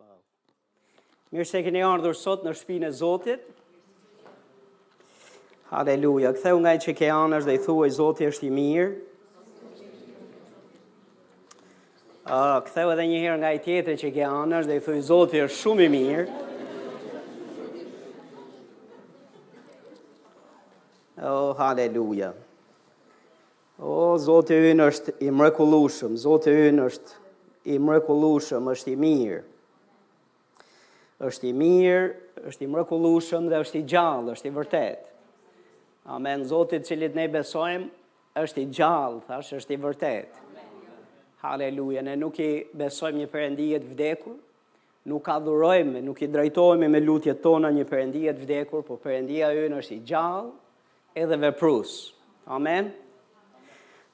Wow. Mirë se keni ardhur sot në shpinë e Zotit. Haleluja. Ktheu nga ai që ke anësh dhe i thuaj Zoti është i mirë. Ah, ktheu edhe një herë nga ai tjetri që ke anësh dhe i thuaj Zoti është shumë i mirë. Oh, haleluja. O, Zoti ynë është i mrekullushëm, Zoti ynë është i mrekullushëm, është i mirë. është i mirë, është i mrekullushëm dhe është i gjallë, është i vërtetë. Amen, Zoti të cilit ne besojmë, është i gjallë, thash, është i vërtetë. Haleluja, ne nuk i besojmë një perëndie të vdekur, nuk adhurojmë, nuk i drejtohemi me lutjet tona një perëndie të vdekur, po perëndia ynë është i gjallë, Edhe veprues. Amen.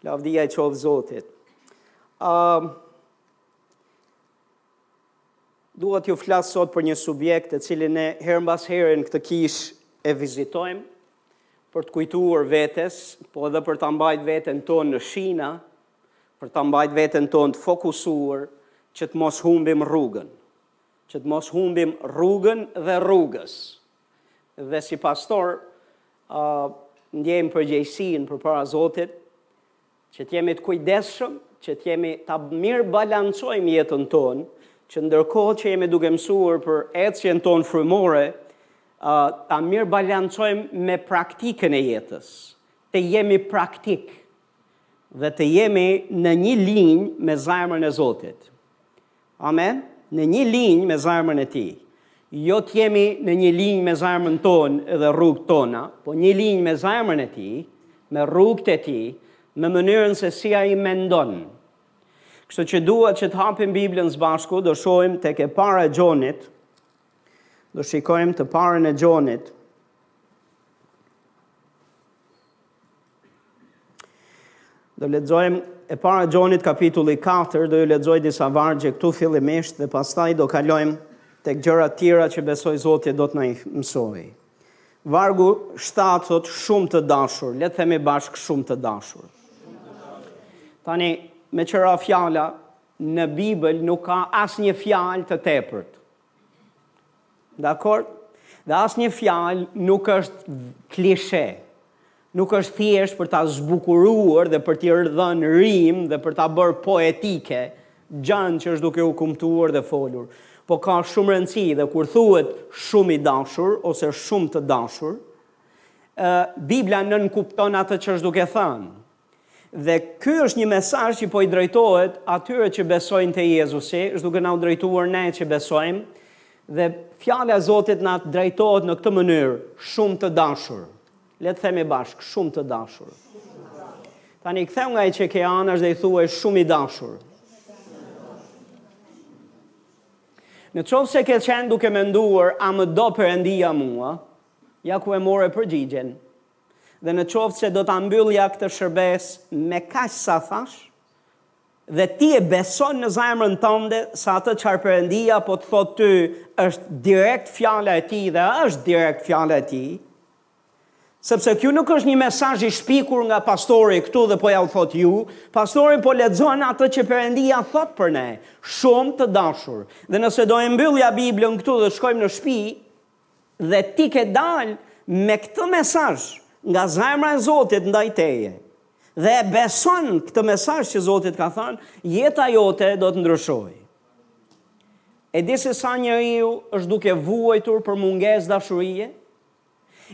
Lavdia i qoftë Zotit. Uh, Dua t'ju flas sot për një subjekt të cilin ne herë mbas herë në këtë kishë e vizitojmë për t'i kujtuar vetes, po edhe për ta mbajt veten tonë në shina, për ta mbajt veten tonë të fokusuar që të mos humbim rrugën, që të mos humbim rrugën dhe rrugës. Dhe si pastor, uh, ndjejmë përgjegjësinë përpara Zotit që të jemi të kujdesshëm, që të jemi ta mirëbalancojmë jetën tonë, që ndërkohë që jemi duke mësuar për ecjen tonë frymore, uh, ta mirëbalancojmë me praktikën e jetës. Të jemi praktikë dhe të jemi në një linjë me zemrën e Zotit. Amen, në një linjë me zemrën e Tij. Jo të jemi në një linjë me zemrën tonë dhe rrugët tona, po një linjë me zemrën e Tij, me rrugët e Tij, me mënyrën se si Ai mendon. Kështu që dua që të hapim Biblën së bashku, do shohim tek e para e Gjonit, do shikojmë të parën e Gjonit, Do lexojmë e para Gjonit kapitulli 4, do ju lexoj disa vargje këtu fillimisht dhe pastaj do kalojmë tek gjëra të tjera që besoj Zoti do të na i mësojë. Vargu 7 thotë shumë të dashur, le të themi bashkë shumë të dashur. Tani meqë ra fjala në Bibël nuk ka asnjë fjalë të tepërt. Dakord? Dhe asnjë fjalë nuk është klishe, nuk është thjesht për ta zbukuruar dhe për t'i dhënë rimë dhe për ta bërë poetike, gjënë që është duke u kumtuar dhe folur. Po ka shumë rëndësi dhe kur thuhet shumë i dashur ose shumë të dashur, Bibla nënkupton atë që është duke thënë. Dhe ky është një mesazh që po i drejtohet atyre që besojnë te Jezusi, është duke na u drejtuar ne që besojmë dhe fjala e Zotit na drejtohet në këtë mënyrë, shumë të dashur. Le të themi bashkë, shumë të dashur. Tani kthehu nga ai që ke anash dhe i thuaj shumë i dashur. Në qoftë se ke qenë duke menduar, a më do Perëndia mua, ja ku e more përgjigjen, Dhe në qoftë se do ta mbyllja këtë shërbesë me kaq sa thashë, dhe ti e beson në zemrën tënde se atë çfarë Perëndia po të thotë ty është direkt fjala e tij dhe është direkt fjala e tij, sepse kjo nuk është një mesazh i shpikur nga pastori këtu dhe po jua thotë ju, pastori po lexon atë që Perëndia thotë për ne, shumë të dashur. Dhe nëse do e mbyllja Biblën këtu dhe shkojmë në shpi, Dhe ti ke dalë me këtë mesazh nga zemra e Zotit ndaj teje. Dhe e beson këtë mesazh që Zoti të ka thënë, jeta jote do të ndryshojë. E di se sa njeriu është duke vuajtur për mungesë dashurie?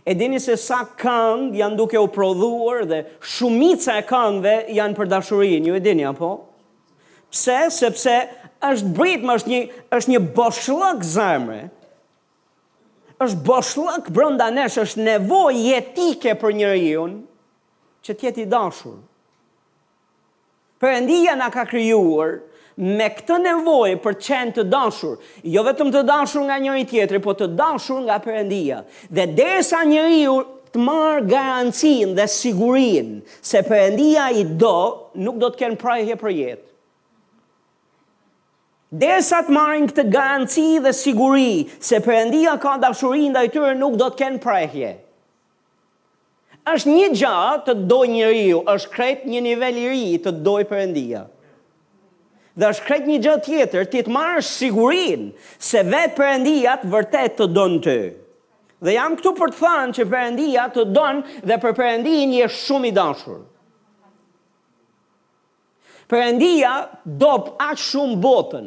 E dini se sa këngë janë duke u prodhuar dhe shumica e këngëve janë për dashurinë, ju e dini apo? Pse? Sepse është britmë, është një është një boshllëk zemre Është boshllëk brenda nesh, është nevojë jetike për njeriu që të jetë i dashur. Perëndia na ka krijuar me këtë nevojë për të qenë të dashur, jo vetëm të dashur nga njëri-tjetri, por të dashur nga Perëndia. Dhe derisa njeriu të marrë garancinë dhe sigurinë se Perëndia i do, nuk do të kenë prehje për jetë. Derisa të marrin këtë garanci dhe siguri se Perëndia ka dashuri ndaj tyre nuk do të kenë prehje. Është një gjë të të dojë njeriu, është krejt një nivel i ri të të dojë Perëndia. Dhe është krejt një gjë tjetër ti të marrësh sigurinë se vetë Perëndia vërtet të don ty. Dhe jam këtu për të thënë që Perëndia të don dhe për Perëndinë je shumë i dashur. Perëndia do pra aq shumë botën.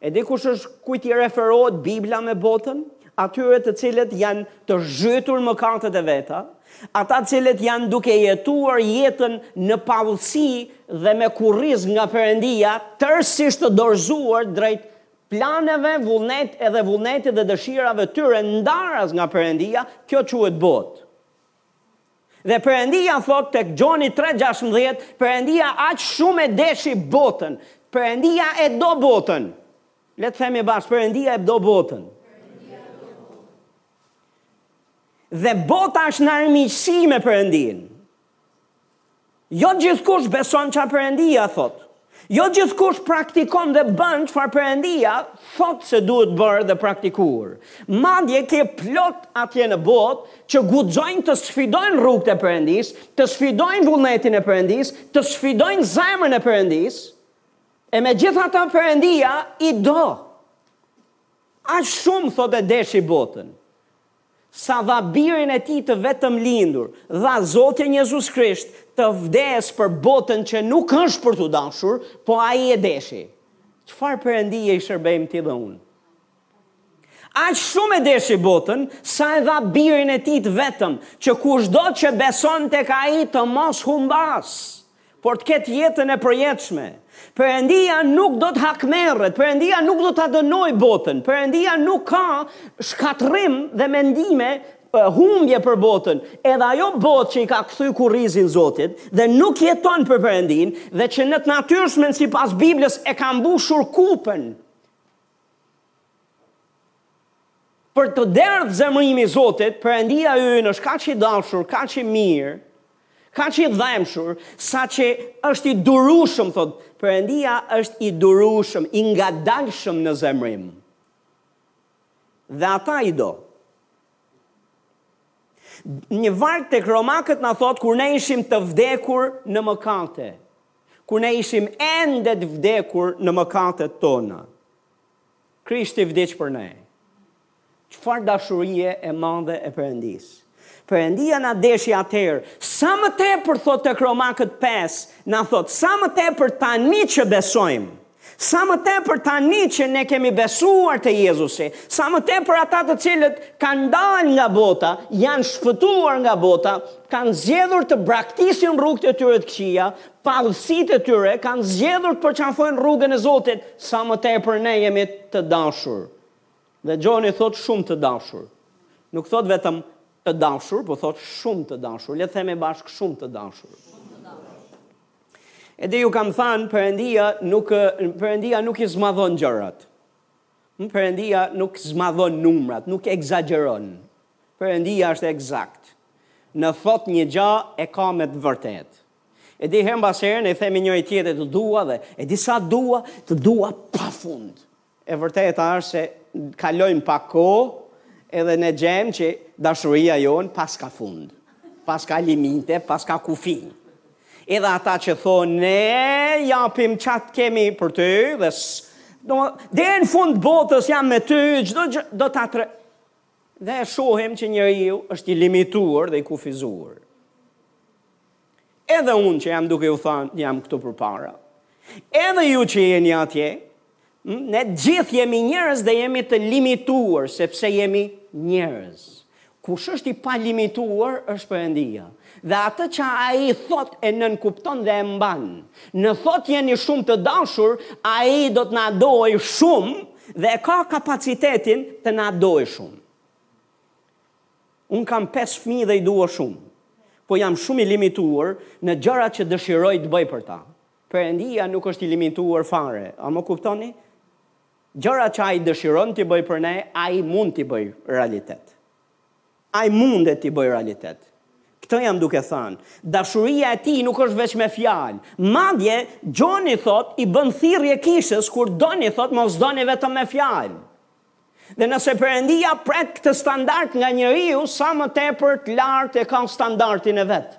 E di kush është kujt i referohet Bibla me botën? Atyre të cilët janë të zhytur mëkatet e veta, ata të cilët janë duke jetuar jetën në paudhësi dhe me kurriz nga Perëndia, tërësisht të dorëzuar drejt planeve, vullnet edhe vullnetit dhe dëshirave të tyre ndaras nga Perëndia, kjo quhet botë. Dhe Perëndia thotë tek Gjoni tre gjashtëmbëdhjetë, Perëndia aq shumë e deshi botën, Perëndia e do botën. Le të themi bashkë, Perëndia e do botën. Dhe bota është në armiqësi me Perëndinë. Jo gjithkush beson çfarë Perëndia thotë. Jo gjithkush praktikon dhe bën çfarë Perëndia thotë se duhet bërë dhe praktikuar. Madje ke plot atje në botë që guxojnë të sfidojnë rrugët e Perëndisë, të sfidojnë vullnetin e Perëndisë, të sfidojnë zemrën e Perëndisë, e megjithatë Perëndia i do. Aq shumë thotë e deshi botën. Sa dha birin e tij të vetëmlindur, dha Zotin Jezus Krisht të vdesë për botën që nuk është për t'u dashur, po ai e deshi. Çfarë Perëndie i shërbejmë ti dhe unë? Aq shumë e deshi botën, sa e dha birin e tij të vetëm, që kushdo që beson tek ai të mos humbasë. por të ketë jetën e përjetshme. Perëndia nuk do të hakmerret, Perëndia nuk do ta dënojë botën, Perëndia nuk ka shkatërrim dhe mendime humbje për botën, edhe ajo botë që i ka kthy kurrizin Zotit dhe nuk jeton për Perëndinë dhe që në të natyrshmen sipas Biblës e ka mbushur kupën Për të derdhë zemërimi i Zotit, Perëndia ynë është kaq i dashur, kaq i mirë, kaq i dhembshur, saqë është i durushëm, thotë, Perëndia është i durushëm, i ngadalshëm në zemërim. Dhe ata i do. Një varg tek romakët na thotë kur ne ishim të vdekur në mëkate, kur ne ishim ende të vdekur në mëkatet tona. Krishti vdiq për ne. Çfarë dashurie e madhe e Perëndisë. Perëndia na deshi atëherë, sa më tepër thotë tek Romakët 5, na thotë sa më tepër tani që besojmë. Sa më tepër tani që ne kemi besuar te Jezusi, sa më tepër ata të cilët kanë dalë nga bota, janë shpëtuar nga bota, kanë zgjedhur të braktisin rrugët e tyre të këqija, paudhësitë e tyre, kanë zgjedhur të përqafojnë rrugën e Zotit, sa më tepër ne jemi të dashur. Dhe Gjoni thotë shumë të dashur. Nuk thotë vetëm të dashur, po thotë shumë të dashur. Le të themi bashkë shumë të dashur. E di ju kam thënë Perëndia nuk Perëndia nuk i zmadhon gjërat. Perëndia nuk zmadhon numrat, nuk ekzagjeron. Perëndia është ekzakt. Në thot një gjë e ka me të vërtetë. E di herë mbas herë ne themi njëri-tjetrit të dua dhe e di sa dua, të dua pafund. E vërteta është se kalojmë pak kohë edhe ne gjejmë që dashuria jonë paska fund, paska limite, paska kufinj. Edhe ata që thonë ne japim ça të kemi për ty dhe domethënë deri në fund të botës jam me ty, çdo gjë do ta tre... Dhe e shohim që njeriu është i limituar dhe i kufizuar. Edhe unë që jam duke ju thanë, jam këtu përpara. Edhe ju që jeni atje, ne të gjithë jemi njerëz dhe jemi të limituar, sepse jemi njerëz. Kush është i palimituar, është Perëndia. Dhe atë që ai thotë e nënkupton dhe e mban. Në thotë jeni shumë të dashur, ai do të na dojë shumë dhe e ka kapacitetin të na dojë shumë. Unë kam pesë fëmijë dhe i dua shumë, po jam shumë i limituar në gjërat që dëshiroj të bëj për ta. Perëndia nuk është i limituar fare, a më kuptoni? Gjërat që Ai dëshiron t'i bëjë për ne, Ai mund t'i bëjë realitet. Ai mundet t'i bëjë realitet. Këtë jam duke thënë. Dashuria e Tij nuk është veç me fjalë. Madje, Gjoni thotë, i bën thirrje kishës, kur doni, thotë, mos doni vetëm me fjalë. Dhe nëse Perëndia pret këtë standard nga njeriu, sa më tepër të lartë e ka standardin e vet.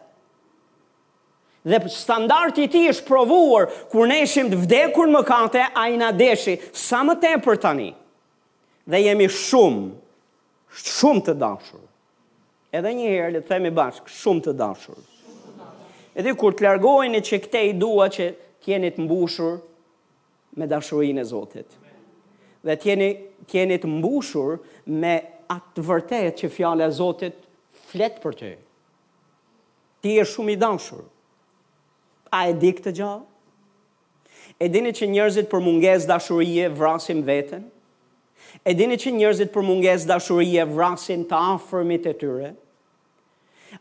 Dhe standardi i tij është provuar kur ne ishim të vdekur në mëkate, ai na deshi sa më tepër tani. Dhe jemi shumë shumë të dashur. Edhe një herë le të themi bashkë, shumë të dashur. Edhe kur të largoheni që këtej dua që të jeni të mbushur me dashurinë e Zotit. Dhe t'jeni, t'jeni të mbushur me atë të vërtetë që fjala e Zotit flet për ty. Ti je shumë i dashur. A e di këtë gja? E dini që njerëzit për mungesë dashurie vrasin veten? E dini që njerëzit për mungesë dashurie vrasin të afërmit e tyre?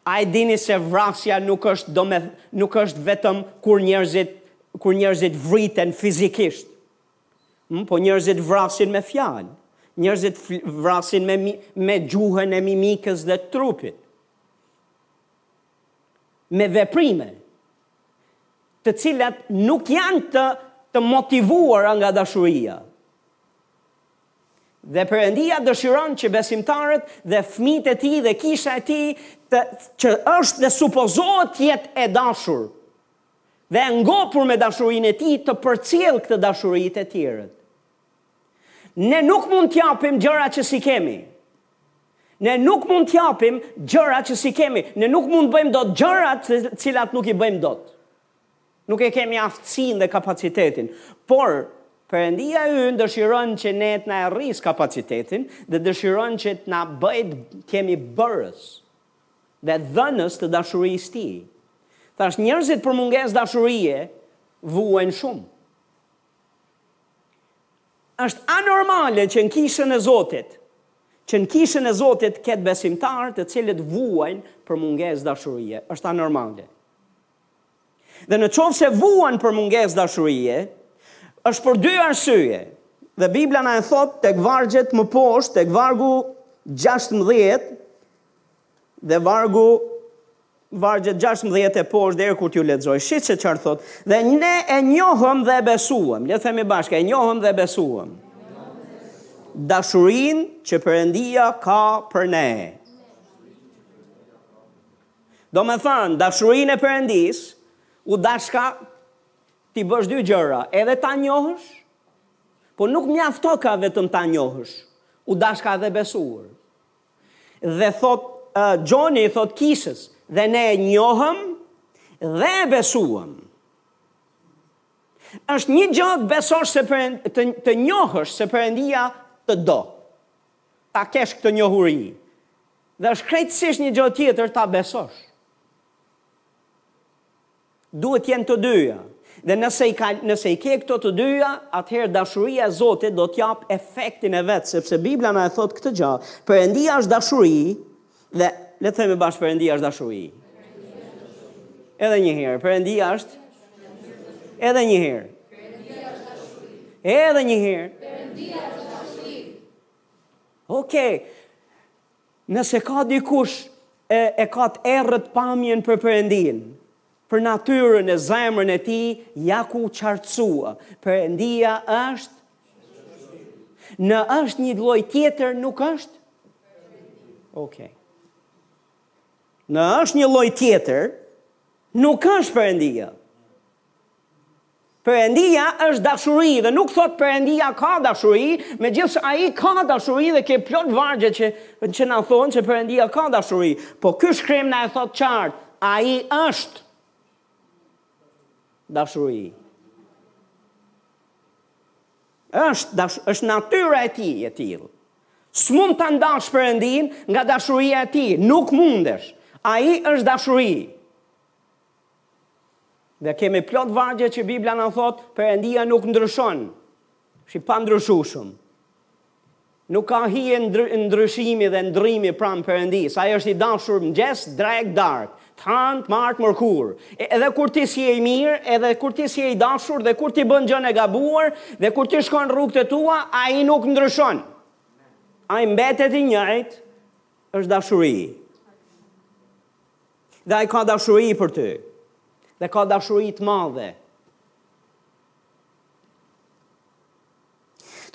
A e dini se vrasja nuk është dometh nuk është vetëm kur njerëzit kur njerëzit vriten fizikisht. Ëh, po njerëzit vrasin me fjalë. Njerëzit vrasin me me gjuhën e mimikës dhe trupit. Me veprime të cilat nuk janë të të motivuara nga dashuria. Dhe Perëndia dëshiron që besimtarët dhe fëmijët e tij dhe kisha e tij të që është dhe supozohet të jetë e dashur dhe e ngopur me dashurinë e tij të përcjellë këtë dashuri te tjerët. Ne nuk mund të japim gjëra që s'i kemi. Ne nuk mund të japim gjëra që s'i kemi. Ne nuk mund të bëjmë dot gjëra të cilat nuk i bëjmë dot. Nuk e kemi aftësinë dhe kapacitetin. Por, Perëndia ynë dëshiron që ne të na e rrisë kapacitetin dhe dëshiron që të na bëjë të jemi bërës dhe dhënës të dashurisë së Tij. Thashë, njerëzit për mungesë dashurie vuajnë shumë. Është anormale që në kishën e Zotit, që në kishën e Zotit të ketë besimtarë të cilët vuajnë për mungesë dashurie. Është anormale. Dhe në qoftë se vuan për mungesë dashurie, është për dy arsye. Dhe Bibla na e thotë tek vargjet më poshtë, tek vargu 16 dhe vargu vargjet 16 e poshtë deri kur t'ju lexoj. Shih se çfarë thotë. Dhe ne e njohëm dhe e besuam. Le të themi bashkë, e njohëm dhe e besuam. Dashurinë që Perëndia ka për ne. Domethënë, dashurinë e Perëndisë u dashka t'i bësh dy gjëra, edhe ta njohësh, po nuk mjaftoka vetëm ta njohësh, u dashka edhe besuar. Dhe thotë uh, Gjoni i thotë kishës, dhe ne e njohëm dhe e besuam. Është një gjë të besosh se për, të, të njohësh se Perëndia të do. Ta kesh këtë njohuri. Dhe është krejtësisht një gjë tjetër ta besosh. Duhet të jenë të dyja. Dhe nëse i ka, nëse i ke këto të dyja, atëherë dashuria e Zotit do të japë efektin e vet, sepse Bibla na e thotë këtë gjë. Perëndia është dashuri dhe le të themi bashkë Perëndia është dashuri. Edhe një herë, Perëndia është Edhe një herë. Perëndia është dashuri. Edhe një herë. Perëndia është dashuri. Ok, nëse ka dikush e, e ka të errët pamjen për Perëndinë, për natyrën e zemrën e tij, ja ku u qartësua, Perëndia është, në është një lloj tjetër, nuk është? Ok. Në është një lloj tjetër, nuk është Perëndia. Perëndia është dashuri dhe nuk thotë Perëndia ka dashuri, megjithëse ai ka dashuri dhe ke plot vargje që që na thonë që Perëndia ka dashuri, po ky shkrim na e thotë qartë, Ai është dashuri. Është dash, është natyra e tij e tillë. S'mund ta ndash Perëndinë nga dashuria e tij, nuk mundesh. Ai është dashuri. Dhe kemi plot vargje që Biblia na thot, Perëndia nuk ndryshon. Është i pandryshueshëm. Nuk ka hije ndryshimi dhe ndrrimi pranë Perëndisë. Ai është i dashur mëngjes, drek, dark, të hënë, të martë, mërkur. E, edhe kur ti s'je i mirë, edhe kur ti s'je i dashur dhe kur ti bën gjënë e gabuar dhe kur ti shkon rrugët e tua, ai nuk ndryshon. Ai mbetet i njëjtë, është dashuri. Dhe ai ka dashuri për ty. Dhe ka dashuri të madhe.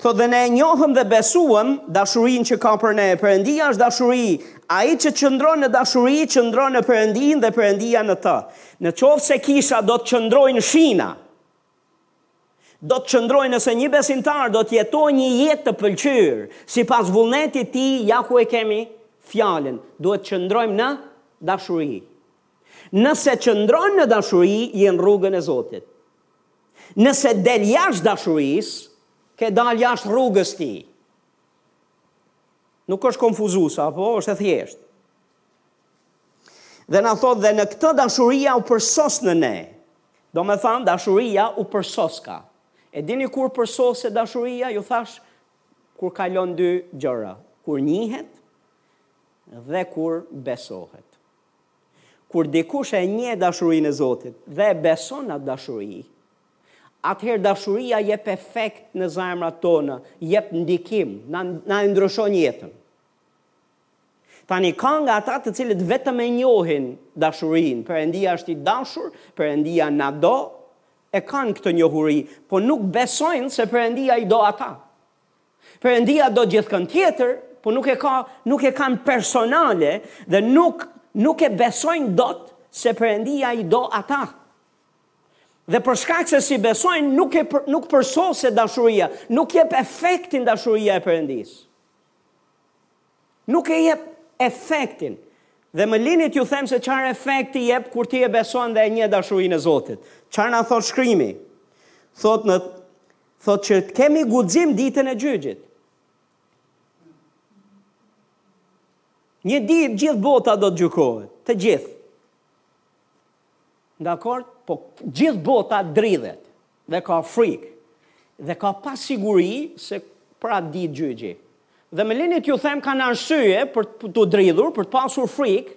Thot dhe ne e njohëm dhe besuam dashurinë që ka për ne. Perëndia është dashuri. Ai që qëndron në dashuri, qëndron në Perëndinë dhe Perëndia në të. Në qoftë se kisha do të qëndrojë në shina. do të qëndrojë nëse një besimtar do të jetojë një jetë të pëlqyer sipas vullnetit të Tij, ja ku e kemi fjalën, duhet të qëndrojmë në dashuri. Nëse qëndron në dashuri, je në rrugën e Zotit. Nëse del jashtë dashurisë, ke dalë jashtë rrugës së Tij. Nuk është konfuzuese, apo është e thjeshtë. Dhe na thotë dhe në këtë dashuria u përsos në ne. Domethënë dashuria u përsoska. E dini kur përsoset dashuria, ju thash, kur kalon dy gjëra, kur njihet dhe kur besohet. Kur dikush e njeh dashurinë e Zotit dhe e beson atë dashuri, atëherë dashuria jep efekt në zemrat tona, jep ndikim, na, na e ndryshon jetën. Tani ka nga ata të cilët vetëm e njohin dashurinë, Perëndia është i dashur, Perëndia na do, e kanë këtë njohuri, po nuk besojnë se Perëndia i do ata. Perëndia do gjithkënd tjetër, po nuk e ka, nuk e kanë personale dhe nuk nuk e besojnë dot se Perëndia i do ata. Dhe për shkak se s'e besojnë, nuk e nuk përsoset dashuria, nuk jep efektin dashuria e Perëndisë. Nuk e jep efektin. Dhe më lini t'ju them se çfarë efekti jep kur ti e beson dhe e njeh dashurinë e Zotit. Çfarë na thot shkrimi? Thot në thot që të kemi guxim ditën e gjyqit. Një ditë gjithë bota do të gjykohet, të gjithë. Dakord, po gjithë bota dridhet dhe ka frikë dhe ka pasiguri se për atë ditë gjyqi. Dhe më lini t'ju them kanë arsye për t'u dridhur, për të pasur frikë,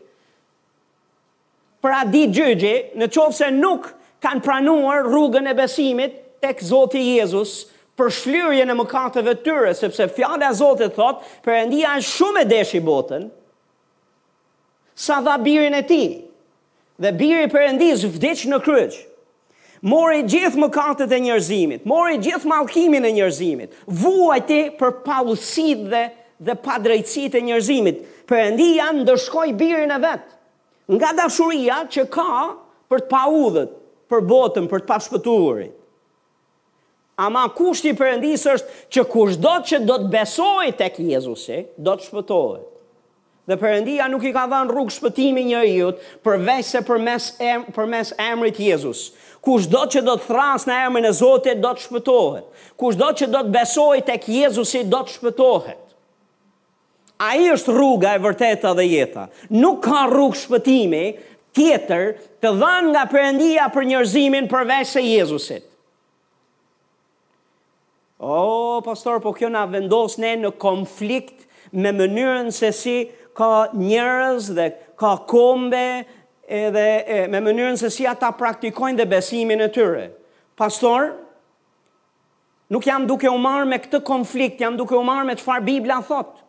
për atë ditë gjyqi, në qoftë se nuk kanë pranuar rrugën e besimit tek Zoti Jezus për shlyrjen e mëkateve të tyre, sepse fjala e Zotit thot, Perëndia aq shumë e deshi botën, Sa dha birin e tij. Dhe biri i Perëndisë vdiq në kryq. Mori gjithë mëkatet e njerëzimit, mori gjithë mallkimin e njerëzimit, vuajti për paudhësitë dhe dhe padrejtësitë e njerëzimit. Perëndia ndëshkoi birin e vet. Nga dashuria që ka për të paudhët, për botën, për të pashpëtuarit. Ama kushti i Perëndisë është që kushdo që do të besojë tek Jezusi, do të shpëtohet. Dhe Perëndia nuk i ka dhënë rrugë shpëtimi njeriut përveçse përmes em, përmes emrit Jezus. Kushdo që do të thrasë në emrin e Zotit do të shpëtohet. Kushdo që do të besojë tek Jezusi do të shpëtohet. Ai është rruga, e vërteta dhe jeta. Nuk ka rrugë shpëtimi tjetër të dhënë nga Perëndia për njerëzimin përveçse Jezusit. O, oh, pastor, po kjo na vendos ne në konflikt me mënyrën se si ka njerëz dhe ka kombe edhe e, me mënyrën se si ata praktikojnë dhe besimin e tyre. Pastor, nuk jam duke u marrë me këtë konflikt, jam duke u marrë me çfarë Bibla thot.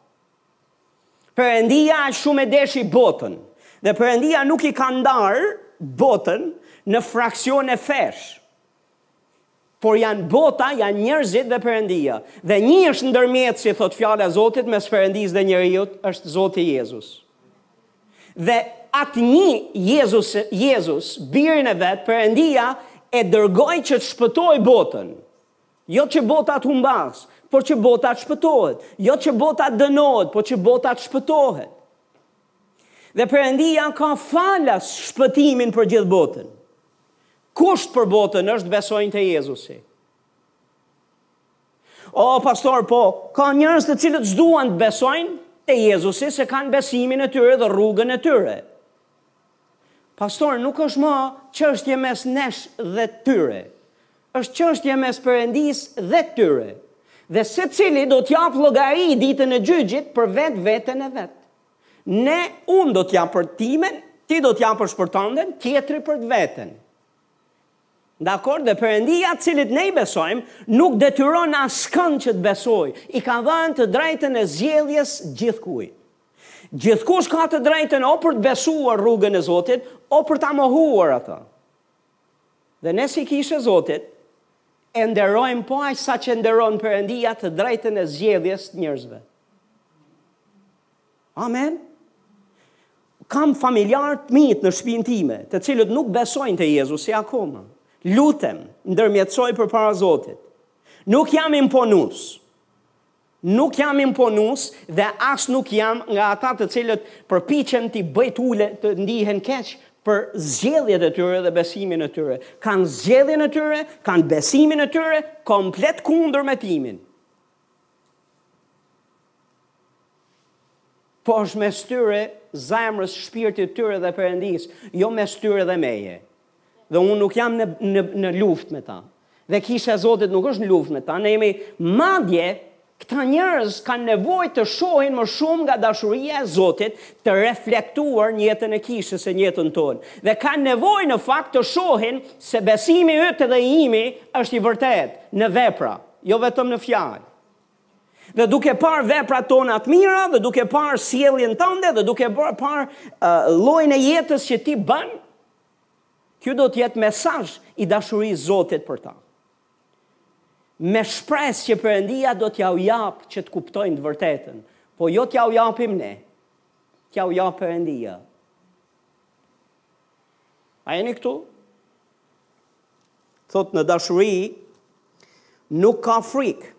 Perëndia aq shumë e deshi botën dhe Perëndia nuk i ka ndarë botën në fraksione fesh. por janë bota, janë njerëzit dhe Perëndia. Dhe një është ndërmjetësi thot fjala e Zotit mes Perëndisë dhe njeriut, është Zoti Jezus. Dhe atë një Jezus, Jezus, birin e vet, Perëndia e dërgoi që të shpëtojë botën. Jo që bota të humbasë, por që bota të shpëtohet. Jo që bota të dënohet, por që bota të shpëtohet. Dhe Perëndia ka falas shpëtimin për gjithë botën. Kusht për botën është besojnë te Jezusi. O, pastor, po, ka njerëz të cilët s'duan të besojnë te Jezusi se kanë besimin e tyre dhe rrugën e tyre. Pastor, nuk është më çështje mes nesh dhe tyre. Është çështje mes Perëndisë dhe tyre. Dhe secili do t'japë llogari ditën e gjygjit për vetë veten e vet. Ne, unë do të jap për timen, ti do të japësh për tënden, tjetri për të veten. Dakord, dhe Perëndia të cilit ne i besojmë, nuk detyron askënd që të besojë, i ka dhënë të drejtën e zgjedhjes gjithkujt. Gjithkush ka të drejtën o për të besuar rrugën e Zotit, o për ta mohuar atë. Dhe ne si kishë e Zotit e nderojmë po aq sa ç'e nderon Perëndia të drejtën e zgjedhjes të njerëzve. Amen. Kam familjarë të mitë në shpinë time, të cilët nuk besojnë te Jezusi akoma. Lutem, ndërmjetësoj përpara Zotit. Nuk jam imponues. Nuk jam imponues dhe as nuk jam nga ata të cilët përpiqen t'i bëjë tu le të ndihen keq për zgjedhjet e tyre dhe besimin e tyre. Kanë zgjedhjen e tyre, kanë besimin e tyre, komplet kundër me timin. Po është mes tyre, zemrës, shpirtit tyre dhe Perëndisë, jo mes tyre dhe meje. Dhe unë nuk jam në në në luftë me ta. Dhe kisha e Zotit nuk është në luftë me ta. Ne jemi madje këta njerëz kanë nevojë të shohin më shumë nga dashuria e Zotit të reflektuar në jetën e kishës e në jetën tonë. Dhe kanë nevojë në fakt të shohin se besimi yt dhe i imi është i vërtetë në vepra, jo vetëm në fjalë. Dhe duke parë veprat tona të mira dhe duke parë sjelljen tënde dhe duke parë uh, llojin e jetës që ti bën, kjo do të jetë mesazh i dashurisë Zotit për ta. Me shpresë që Perëndia do t'jua japë që të kuptojnë të vërtetën, po jo t'jua japim ne. T'jua japë Perëndia. A jeni këtu? Thotë në dashuri nuk ka frikë.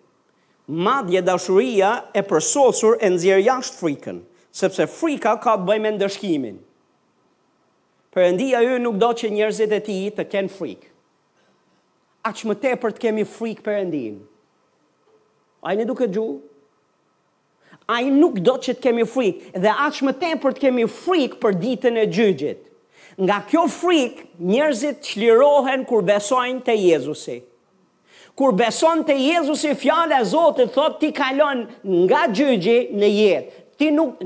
Madje dashuria e përsosur e nxjerr jashtë frikën, sepse frika ka të bëjë me ndëshkimin. Perëndia ynë nuk do që njerëzit e tij të kenë frikë. Aq më tepër të kemi frikë Perëndinë. A jeni duke dëgju? Ai nuk do që të kemi frikë, dhe aq më tepër të kemi frikë për ditën e gjygjit. Nga kjo frikë, njerëzit çlirohen kur besojnë te Jezusi. Kur beson te Jezusi, Fjala e Zotit thotë ti kalon nga gjygji në jetë. Ti nuk,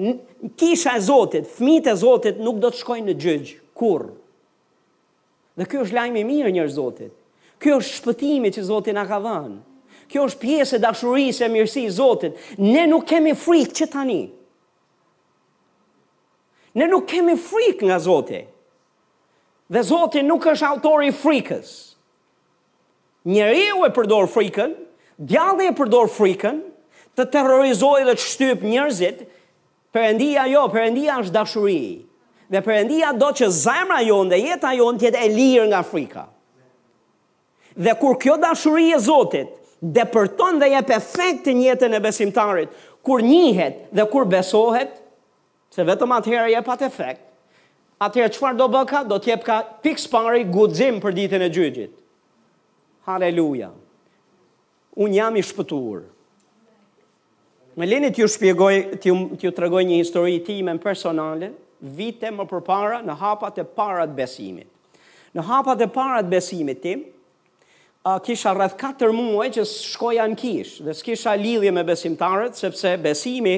Kisha e Zotit, fëmijët e Zotit nuk do të shkojnë në gjygj, kurrë. Dhe ky është lajmi i mirë njerëz të Zotit. Ky është shpëtimi që Zoti na ka dhënë. Kjo është pjesë e dashurisë e mirësi e Zotit. Ne nuk kemi frikë që tani. Ne nuk kemi frikë nga Zoti. Dhe Zoti nuk është autori i frikës. Njeriu e përdor frikën, djalli e përdor frikën të terrorizojë dhe të shtyp njerëzit Perëndia jo, Perëndia është dashuri. Dhe Perëndia do që zemra jonë dhe jeta jonë të jetë e lirë nga frika. Dhe kur kjo dashuri e Zotit depërton dhe jep efekt në jetën e besimtarit, kur njihet dhe kur besohet, se vetëm atëherë jep atë efekt. Atëherë çfarë do bëka? Do të jepka pikë së pari guxim për ditën e gjygjit. Haleluja. Unë jam i shpëtuar. Më leni t'ju shpjegoj, t'ju t'ju tregoj një histori time personale, vite më përpara në hapat e para të besimit. Në hapat e para të besimit tim, a, kisha rreth 4 muaj që shkoja në kish dhe s'kisha lidhje me besimtarët sepse besimi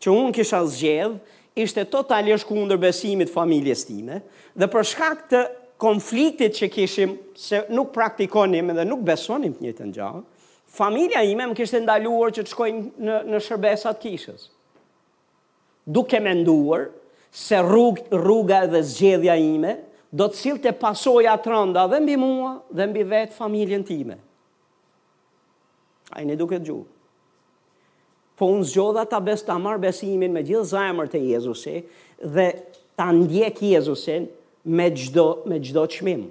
që unë kisha zgjedh ishte totalisht kundër besimit të familjes time dhe për shkak të konfliktit që kishim se nuk praktikonim dhe nuk besonim të njëjtën gjë, familja ime më kishte ndaluar që të shkoj në në shërbesa të kishës. Duke menduar se rrug, rruga dhe zgjedhja ime do të sillte pasoja të rënda dhe mbi mua dhe mbi vetë familjen time. A jeni duke dëgjuar. Po unë zgjodha ta bes ta marr besimin me gjithë zemër te Jezusi dhe ta ndjek Jezusin me çdo me çdo çmim.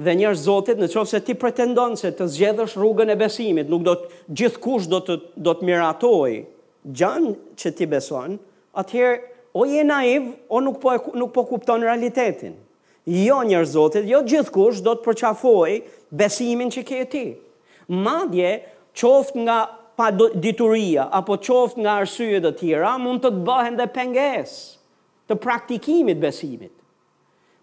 Dhe njerëz Zotit, në qoftë se ti pretendon se të zgjedhësh rrugën e besimit, nuk do të gjithkush do të do të miratojë gjënë që ti beson, atëherë o je naiv, o nuk po nuk po kupton realitetin. Jo njerëz Zotit, jo gjithkush do të përqafojë besimin që ke ti. Madje, qoftë nga padituria apo qoftë nga arsye të tjera, mund të të bëhen dhe pengesë të praktikimit të besimit.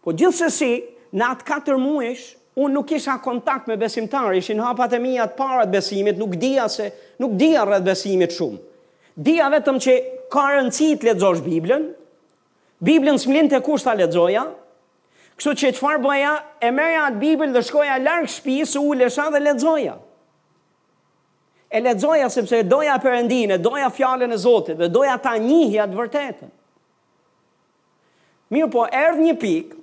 Po gjithsesi, në atë katërmujsh, unë nuk kisha kontakt me besimtarë, ishin hapat e mia të para të besimit, nuk dija se nuk dija rreth besimit shumë. Dija vetëm që ka rëndësi të lexosh Biblën, Biblën s'më linte kush ta lexoja, kështu që çfarë bëja, e merrja atë Bibël dhe shkoja larg shtëpisë, ulesha dhe lexoja. E lexoja sepse e doja Perëndinë, e doja fjalën e Zotit dhe doja ta njihja të vërtetën. Mirëpo, erdh një pikë,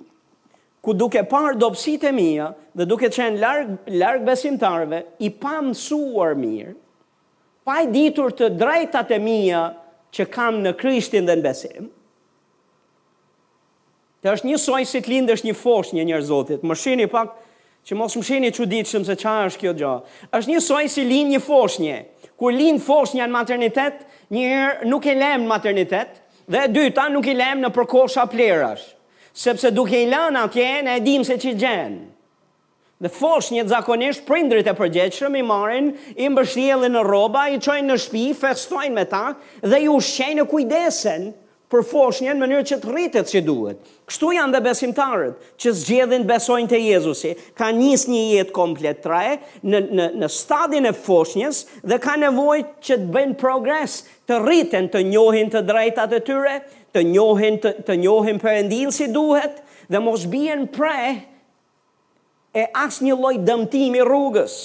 ku duke parë dobësitë e mia dhe duke qenë larg, larg besimtarëve, i pamësuar mirë, Pa i ditur të drejtat e mia që kam në Krishtin dhe në besim, të është njësoj si të lindësh një foshnje njerëz Zotit, më shini pak që mos më shini çuditshëm se ça është kjo gjë. është njësoj si lind një foshnje, kur lind foshnja në maternitet, njëherë nuk e lem në maternitet, dhe e dyta nuk i lem nëpër kosha plerash, sepse duke i lënë atje, ne e dim se ç'i gjen. Dhe foshnjet zakonisht prindërit e përgjegjshëm i marrin, i mbështjellin në rroba, i çojnë në shtëpi, festojnë me ta dhe i ushqejnë e kujdesen për foshnjen në mënyrë që të rritet si duhet. Kështu janë dhe besimtarët, që zgjedhin të besojnë te Jezusi, kanë nis një jetë komplet të re në në në stadin e foshnjes dhe kanë nevojë që të bëjnë progres, të rriten, të njohin të drejtat e tyre, të njohin të të njohin Perëndinë si duhet dhe mos bien pre e asnjë lloj dëmtimi rrugës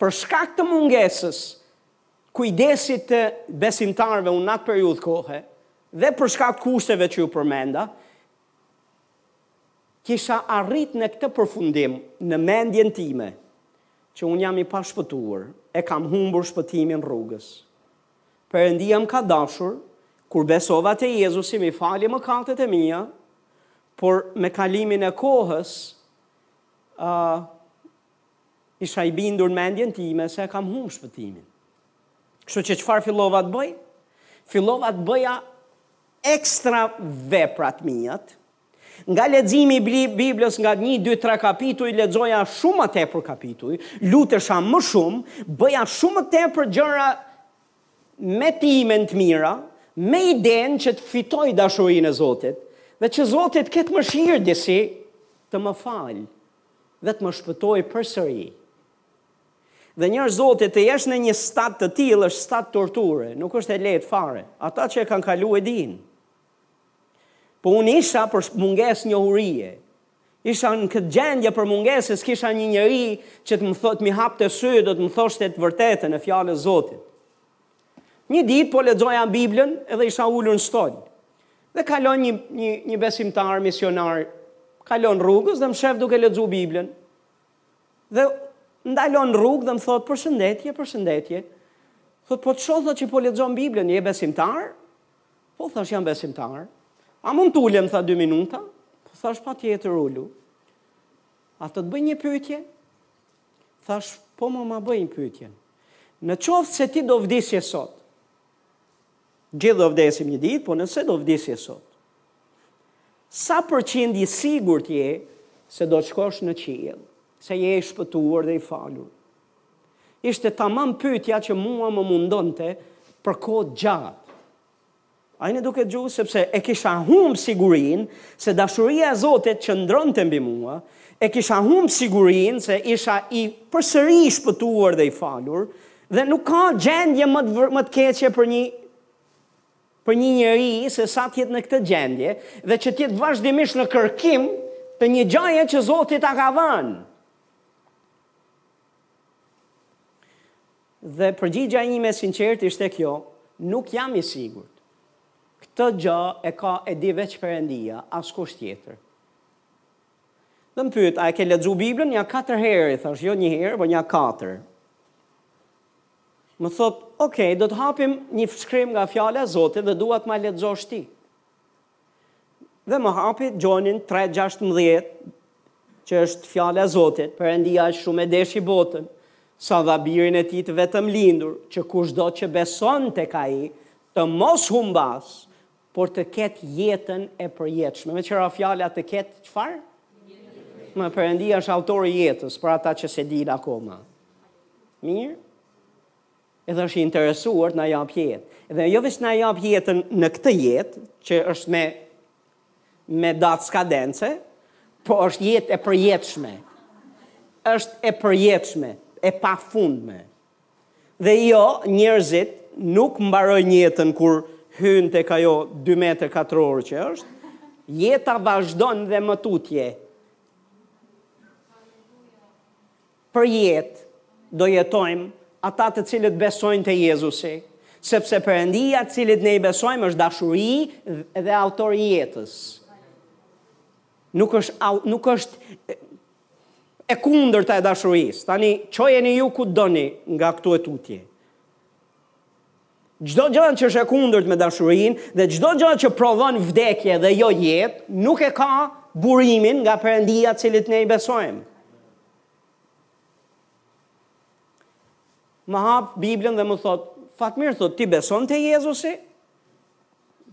për shkak të mungesës kujdesit të besimtarëve unë n'atë periudhë kohe dhe për shkak t'kushteve që ju përmenda, kisha arrit në këtë përfundim në mendjen time, që unë jam i pashpëtuar, e kam humbur shpëtimin rrugës. Perëndia më ka dashur, kur besova te Jezusi m'i fali mëkatet e mia, por me kalimin e kohës, ë, isha i bindur në mendjen time se e kam humb shpëtimin. Kështu që çfarë fillova të bëj? Fillova të bëja ekstra veprat miat, Nga leximi i Biblës nga një, dy, tre kapituj, lexoja shumë më tepër kapituj, lutesha më shumë, bëja shumë më tepër gjëra me timen të mira, me idenë që të fitoj dashurinë e Zotit, dhe që Zoti të ketë mëshirë disi të më falë dhe të më shpëtojë përsëri. Dhe njerëz Zoti të jesh në një stat të tilë është stat torture, nuk është e lehtë fare, ata që e kanë kalu e dinë. Po unë isha për mungesë njohurie. Isha në këtë gjendje për mungesë se s'kisha një njeri që të më thotë m'i hapte sytë, të më thoshte të vërtetën e fjalës së Zotit. Një ditë po lexoja Biblën edhe isha ulur në stol. Dhe kalon një një një besimtar misionar kalon rrugës dhe më shef duke lexu Biblën. Dhe ndalon rrugë dhe më thotë përshëndetje, përshëndetje. Thotë po të shoh thotë që po lexon Biblën, je besimtar? Po thash jam besimtar. A mund të ulem tha 2 minuta? Po thash patjetër ulu. A do t'bëj një pyetje? Thash po, ma, ma bëj një pyetje. Në qoftë se ti do vdisje sot. Gjithë do vdesim një ditë, po nëse do vdisje sot. Sa përqind i sigurt je se do të shkosh në qiell, se je i shpëtuar dhe i falur. Ishte tamam pyetja që mua më mundonte për kohë të gjatë. Ai n'duke gju sepse e kisha humb sigurinë se dashuria e Zotit qëndronte mbi mua, e kisha humb sigurinë se isha i përsëri i shpëtuar dhe i falur, dhe nuk ka gjendje më të, më të keqe për një për një njeri se sa të jetë në këtë gjendje dhe që të jetë vazhdimisht në kërkim të një gjaje që Zoti ta ka dhënë. Dhe përgjigja ime e sinqertë ishte kjo, nuk jam i sigurt. Këtë gjë e ka e di veç Perëndia, askush tjetër. Dhe më pyet, a e ke lexuar Biblën? Nja katër herë, i thash, jo një herë, po nja katër. Më thotë, ok, do të hapim një shkrim nga fjala e Zotit dhe dua të ma lexosh ti. Dhe më hap Gjonin tre gjashtëmbëdhjetë, që është Fjala e Zotit. Perëndia aq shumë e deshi botën, sa dha Birin e Tij të Vetëmlindur, që kushdo që beson tek Ai, të mos humbasë, por të ketë jetën e përjetshme. Me ç'ra fjala të ketë çfarë? Më Perëndia është autori i jetës, për ata që s'e dinë akoma. Mirë? Edhe është i interesuar të na japë jetë. Dhe jo veç na japë jetën në këtë jetë, që është me me datë skadence, po është jetë e përjetshme. Është e përjetshme, e pafundme. Dhe jo, njerëzit nuk mbarojnë jetën kur hyjnë tek ajo dy metër katrorë që është, jeta vazhdon dhe më tutje. Për jetë do jetojmë ata të cilët besojnë te Jezusi, sepse Perëndia të cilit ne i besojmë është dashuri dhe autor i jetës. Nuk është nuk është e kundërta e dashurisë. Tani çojeni ju ku doni nga këtu e tutje. Çdo gjë që është e kundërt me dashurinë dhe çdo gjë që prodhon vdekje dhe jo jetë, nuk e ka burimin nga Perëndia të cilit ne i besojmë. Më hap Biblën dhe më thotë, Fatmir thotë, ti beson te Jezusi?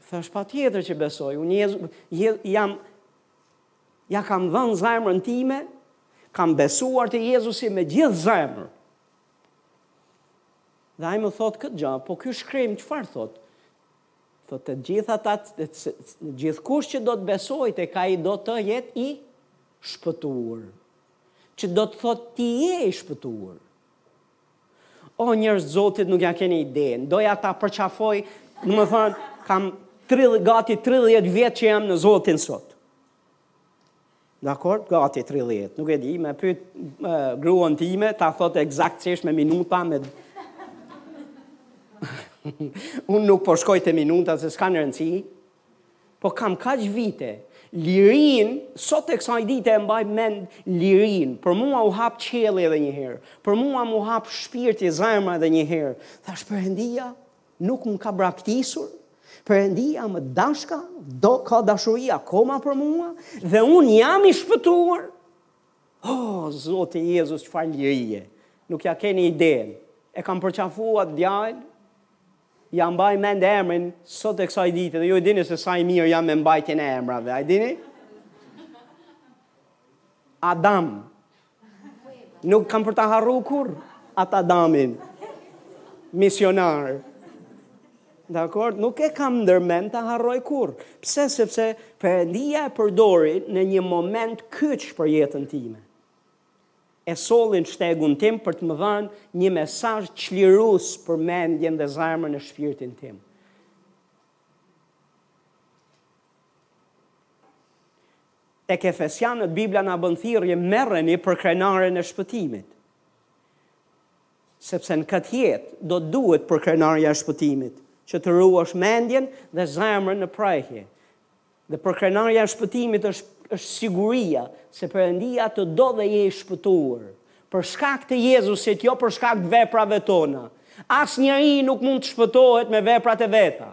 Thashë patjetër që besoj, unë Jezu, je, jam, ia kam dhënë zemrën time, kam besuar të Jezusi me gjithë zemër. Dhe ai më thotë këtë gjë, po ky shkrim, çfarë thotë? Thotë të gjithë ata, gjithkush që do të besojë tek ai do të jetë i shpëtuar. Që do të thotë ti je i shpëtuar. O njerëz të Zotit nuk ia keni idenë. Doja ta përqafoja, domethënë, kam 30 gati 30 vjet që jam në Zotin sot. Dakord gati tridhjetë, nuk e di, me pyt gruan time, ta thotë ekzaktësisht me minuta, me... Unë nuk po shkoj te minuta, se s'kanë rëndësi, po kam kaq vite, lirinë, sot e kësaj dite e mbaj mend lirinë, për mua u hap qielli edhe njëherë, për mua m'u hap shpirti e zemra edhe njëherë, thashë Perëndia, Nuk më ka braktisur, Perëndia më dashka, do ka dashuri akoma për mua dhe unë jam i shpëtuar. Oh, Zoti Jezus, çfarë lirie. Nuk ia keni idenë. E kam përqafuar djalin. Ia mbaj mend emrin sot e kësaj dite dhe ju e dini se sa i mirë jam me mbajtjen e emrave. A e dini? Adam. Nuk kam për ta harru kurrë atë Adamin misionar. Dakord, nuk e kam ndërmend ta harroj kurrë. Pse sepse Perëndia e përdori në një moment kyç për jetën time. E solli në shtegun tim për të më dhënë një mesazh çlirues për mendjen dhe zemrën e shpirtin tim. Tek Efesianët Bibla na bën thirrje merreni përkrenaren e shpëtimit. Sepse në këtë jetë do të duhet përkrenarja e shpëtimit, që të ruash mendjen dhe zemrën në prehje. Dhe përkrenarja e shpëtimit është është siguria se Perëndia të do dhe je i shpëtuar. Për shkak të Jezusit, jo për shkak të veprave tona. Asnjeri nuk mund të shpëtohet me veprat e veta.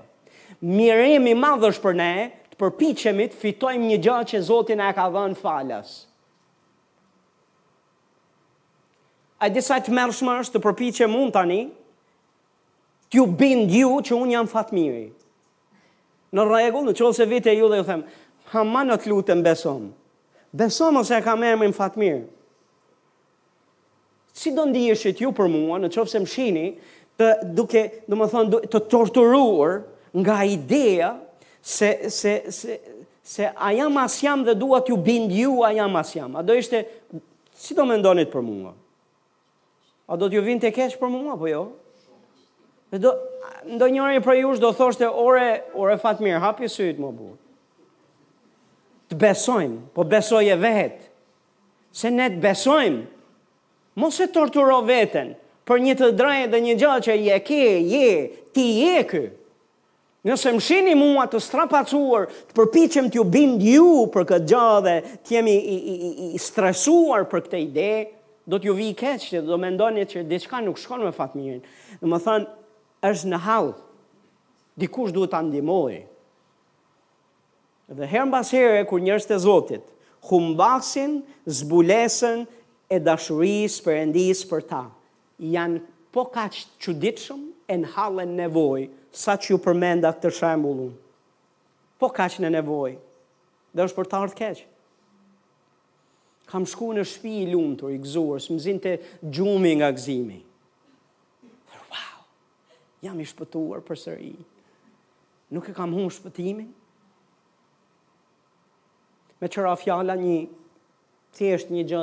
Mjerim i madh është për ne, të përpiqemi të fitojmë një gjë që Zoti na e ka dhënë falas. A e di sa e tmerrshme është të përpiqem unë tani t'ju bind ju që unë jam Fatmiri. Në rregull, në qoftë se vij te ju dhe ju them, "Aman, të lutem besomë." Besomë se e kam emrin Fatmir. Si do ndiheshit ju për mua në qoftë se më shihni të duke, domethënë, të torturuar nga ideja se, se, se, se a jam a s'jam dhe dua t'ju bind ju a jam a s'jam. A do ishte, si do mendonit për mua? A do t'ju vinte keq për mua, po jo? Dhe do, ndonjëri prej jush do thoshte, ore, ore Fatmir, hapi sytë mo burrë. Të besojmë, po besoje vetë. Se ne të besojmë. Mos e torturo veten për një të drejtë dhe një gjë që je ke, je, ti je ky. Nëse më shihni mua të strapacuar, të përpiqem t'ju bind ju për këtë gjë dhe të jem i, i, i, i stresuar për këtë ide, do t'ju vijë keq e do mendoni që diçka nuk shkon me Fatmirin. Domethënë, është në hall. Dikush duhet ta ndihmojë. Dhe herë mbas here kur njerëzit e Zotit humbasin zbulesën e dashurisë së Perëndisë për ta, janë po kaq të çuditshëm e në hall e në nevojë, saç ju përmenda këtë shembull unë. Po kaq në nevojë. Dhe është për t'ardh keq. Kam shku në shpi i lumtur, i gëzuar, s'më zinte gjumi nga gzimi. Wow. Jam i shpëtuar përsëri. Nuk e kam humbë shpëtimin. Më çrras fjala një, thjesht një gjë,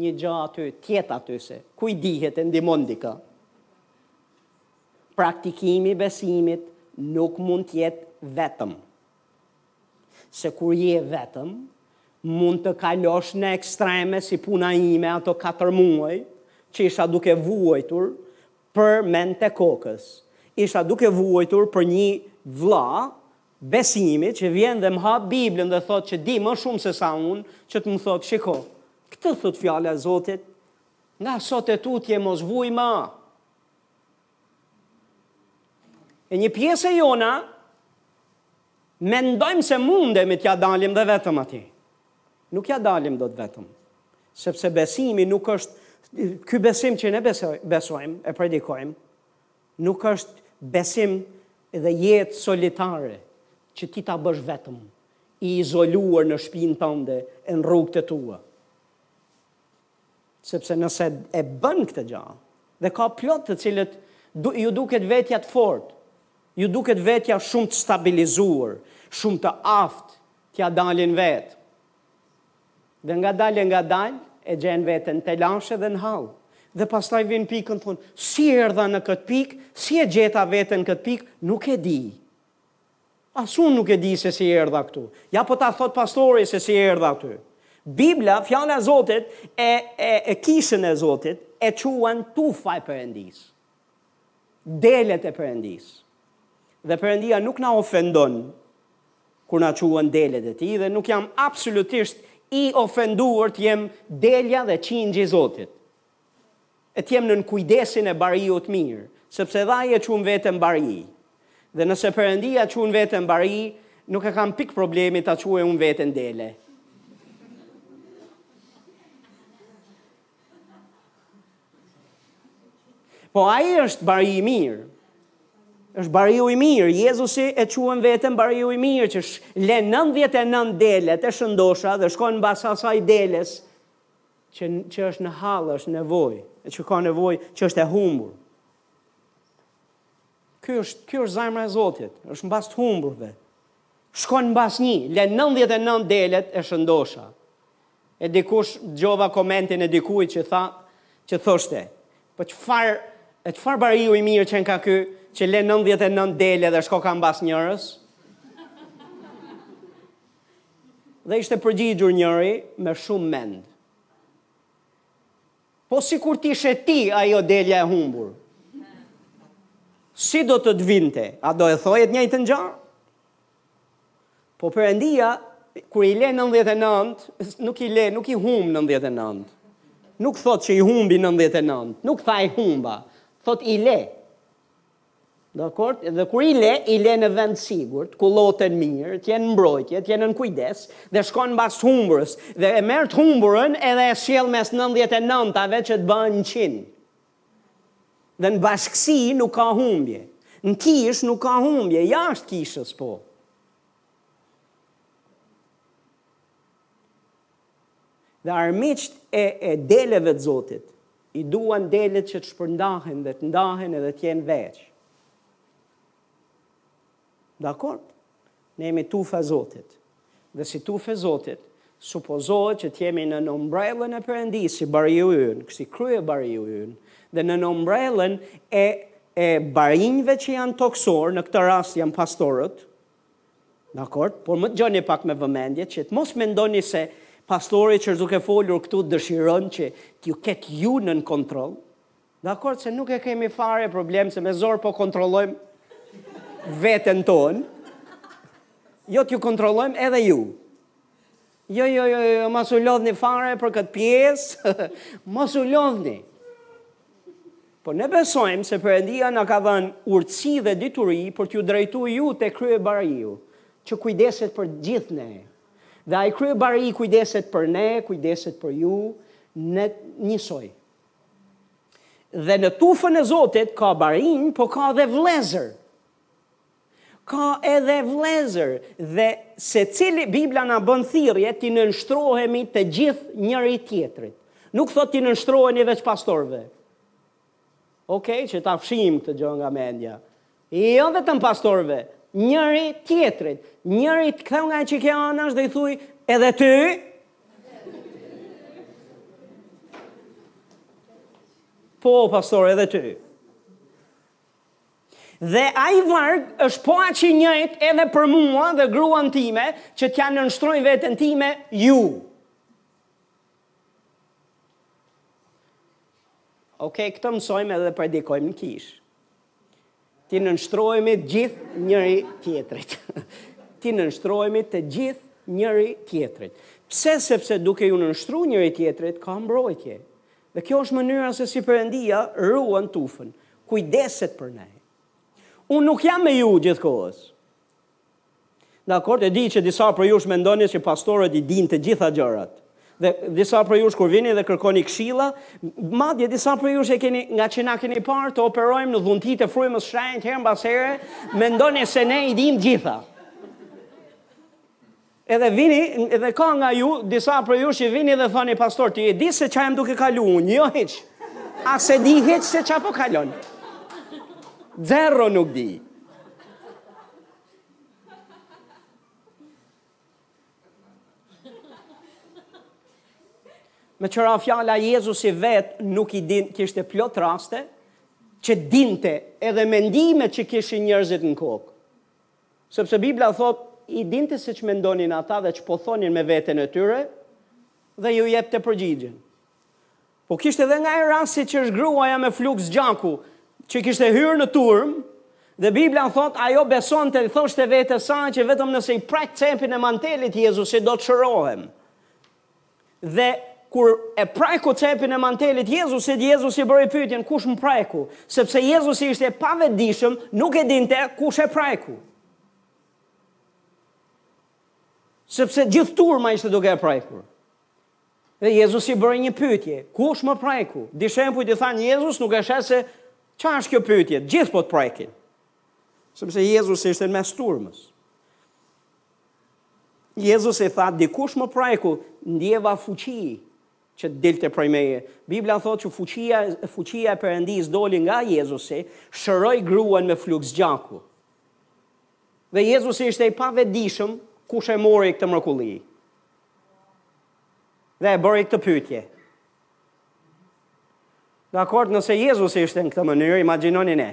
një gjë aty, të jetë aty se, ku i dihet e ndihmon dika. Praktikimi i besimit nuk mund të jetë vetëm. Se kur je vetëm, mund të kalosh në ekstreme si puna ime ato 4 muaj, që isha duke vuajtur, Për mend të kokës. Isha duke vuajtur për nji vlla besimi që vjen dhe më hap Biblën dhe thotë që di më shumë se sa unë, që të më thotë shiko, këtë thotë fjala e Zotit, nga sot e tutje mos vuj më. E një pjesë e jona mendojmë se mundemi t'ja dalim dhe vetëm aty. Nuk ja dalim dot vetëm. Sepse besimi nuk është ky besim që ne besojmë, e predikojmë, nuk është besim dhe jetë solitare që ti ta bësh vetëm i izoluar në shpinë tënde e në rrugët e tua. Sepse nëse e bën këtë gjë, dhe ka plot të cilët ju duket vetja të fortë, ju duket vetja shumë të stabilizuar, shumë të aftë, t'ia dalin vetë. Dhe ngadalë e ngadalë e gjejnë veten në telashe dhe në hall. Dhe pastaj vijnë në pikën thonë, si erdha në këtë pikë, si e gjeta veten në këtë pikë, nuk e di. As unë nuk e di se si erdha këtu. Ja po ta thotë pastori se si erdhe aty. Bibla, fjala e Zotit, e, e, e kishën e Zotit, e quan tufa e Perëndisë. Delet e Perëndisë. Dhe Perëndia nuk na ofendon kur na quan delet e tij dhe nuk jam absolutisht i ofenduar të jem delja dhe qingji i Zotit. e të jem nën kujdesin e bariut të mirë, sepse edhe ai e quan veten bari. Dhe nëse Perëndia quan veten bari, nuk e kam pik problemi ta quaj unë veten dele. Po ai është bari i mirë. Është bariu i mirë. Jezusi e quan veten bariu i mirë që le 99 delet e shëndosha dhe shkon mbas asaj deles Që, që është në hall, është në nevojë, e që ka nevojë, që është e humbur. Ky është, ky është zemra e Zotit, është mbas të humburve. Shkon mbas një, le 99 delet e shëndosha. E dikush dëgjova komentin e dikujt që tha, që thoshte, po çfarë e çfarë bariu i mirë qenka ky, që le 99 dele dhe shkoka mbas njërës? Dhe ishte përgjigjur njëri me shumë mend. Po sikur t'ishe ti ajo delja e humbur. Si do të të vinte, a do e thoje të njëjtën gjë? Po përëndia, kur i le 99, nuk i le, nuk i humb 99. Nuk thot që i humbi 99, nuk tha i humba, thot i le. Dakord? Dhe kur i le, i le në vend sigurt, kulloten mirë, të jenë në mbrojtje, të jenë nën kujdes, dhe shkon mbas humburës, dhe e merr të humburën edhe e sjell mes 99-tave që të bëhen 100. Dhe në bashkësi nuk ka humbje. Në kishë nuk ka humbje, jashtë kishës po. Dhe armiqt e, e deleve të Zotit, I duan delet që të shpërndahen dhe të ndahen edhe të jenë veç. Dakord? Ne jemi tufa e Zotit. Dhe si tufë e Zotit, supozohet që të jemi nën ombrellën e perëndisë, si bariu ynë, si kryebariu ynë, dhe nën ombrellën e, e barinjve që janë tokësorë, në këtë rast janë pastorët, Dakord, por më dëgjoni pak me vëmendje që të mos mendoni se pastori që është duke folur këtu dëshiron që t'ju ketë ju nën kontroll. Dakord se nuk e kemi fare problem se me zor po kontrollojmë veten tonë. Jo t'ju kontrollojmë edhe ju. Jo jo jo jo mos u lodhni fare për këtë pjesë. mos u lodhni. Po ne besojmë se Perëndia na ka dhënë urtësi dhe dituri për t'ju drejtuar ju te kryebariu, që kujdeset për gjithë ne. Dhe ai kryebari kujdeset për ne, kujdeset për ju njësoj. Dhe në tufën e Zotit ka barinj, po ka dhe vëllezër. Ka edhe vëllezër dhe secili Bibla na bën thirrje t'i nënshtrohemi të gjithë njëri tjetrit. Nuk thotë t'i nënshtroheni veç pastorëve. Okej, që ta fshijmë këtë gjë nga mendja. Jo vetëm pastorëve, njëri tjetrit. Njëri ktheu nga ai që ke anash dhe i thuj, edhe ty? Po, pastor, edhe ty. Dhe ai varg është po aq i njëjtë edhe për mua dhe gruan time që t'ia nënshtroj veten time ju. Ok, këtë mësojmë edhe predikojmë në kishë. T'i nënshtrohemi të gjithë njëri tjetrit. T'i nënshtrohemi të gjithë njëri tjetrit. Pse sepse duke iu nënshtru njëri tjetrit ka mbrojtje. Dhe kjo është mënyra se si Perëndia ruan tufën, kujdeset për ne. Unë nuk jam me ju gjithë kohës. Dakor, e di që disa prej jush mendoni që pastorët i dinë të gjitha gjërat. Dhe disa prej jush kur vini dhe kërkoni këshilla, madje disa prej jush ngaqë na keni parë të operojmë në dhuntitë e Frymës së Shenjtë herë mbas here, mendoni se ne i dimë të gjitha. Edhe vini dhe ka nga ju, disa prej jush që vini dhe thoni pastor, ti e di se çfarë jam duke kalu unë, jo hiç. As e di hiç se çfarë po kalon. Zero nuk di. Meqë ra fjala Jezusi vetë nuk i din, kishte plot raste, që dinte edhe mendimet që kishin njerëzit në kokë. Sepse Bibla thotë, I dinte se ç'mendonin ata dhe ç'po thonin me veten e tyre, dhe u jepte përgjigjen. Po kishte dhe nga ai rasti që është gruaja me fluks gjaku, që kishte hyrë në turmë, dhe Bibla thotë, ajo besonte, i thoshte vetes së saj që vetëm nëse i prek cepin e mantelit të Jezusit do të shërohem. Dhe kur e preku cepin e mantelit të Jezusit, Jezusi bëri pyetjen, kush më preku? Sepse Jezusi ishte i pavetëdijshëm, nuk e dinte kush e preku. Sepse gjithë turma ishte duke e prekur. Dhe Jezusi bëri një pyetje, kush më preku? Dishepujt i thanë Jezus, nuk e sheh se çfarë është kjo pyetje, të gjithë po të prekin. Sepse Jezusi ishte në mes turmës. Jezusi tha, dikush më preku, ndjeva fuqi që dilte prej meje. Bibla thotë që fuqia, fuqia e Perëndisë doli nga Jezusi, shëroi gruan me fluks gjaku. Dhe Jezusi ishte i pavetëdijshëm kush e mori këtë mrekulli. Dhe e bëri këtë pyetje. Dakord, nëse Jezusi ishte në këtë mënyrë, imagjinoni ne.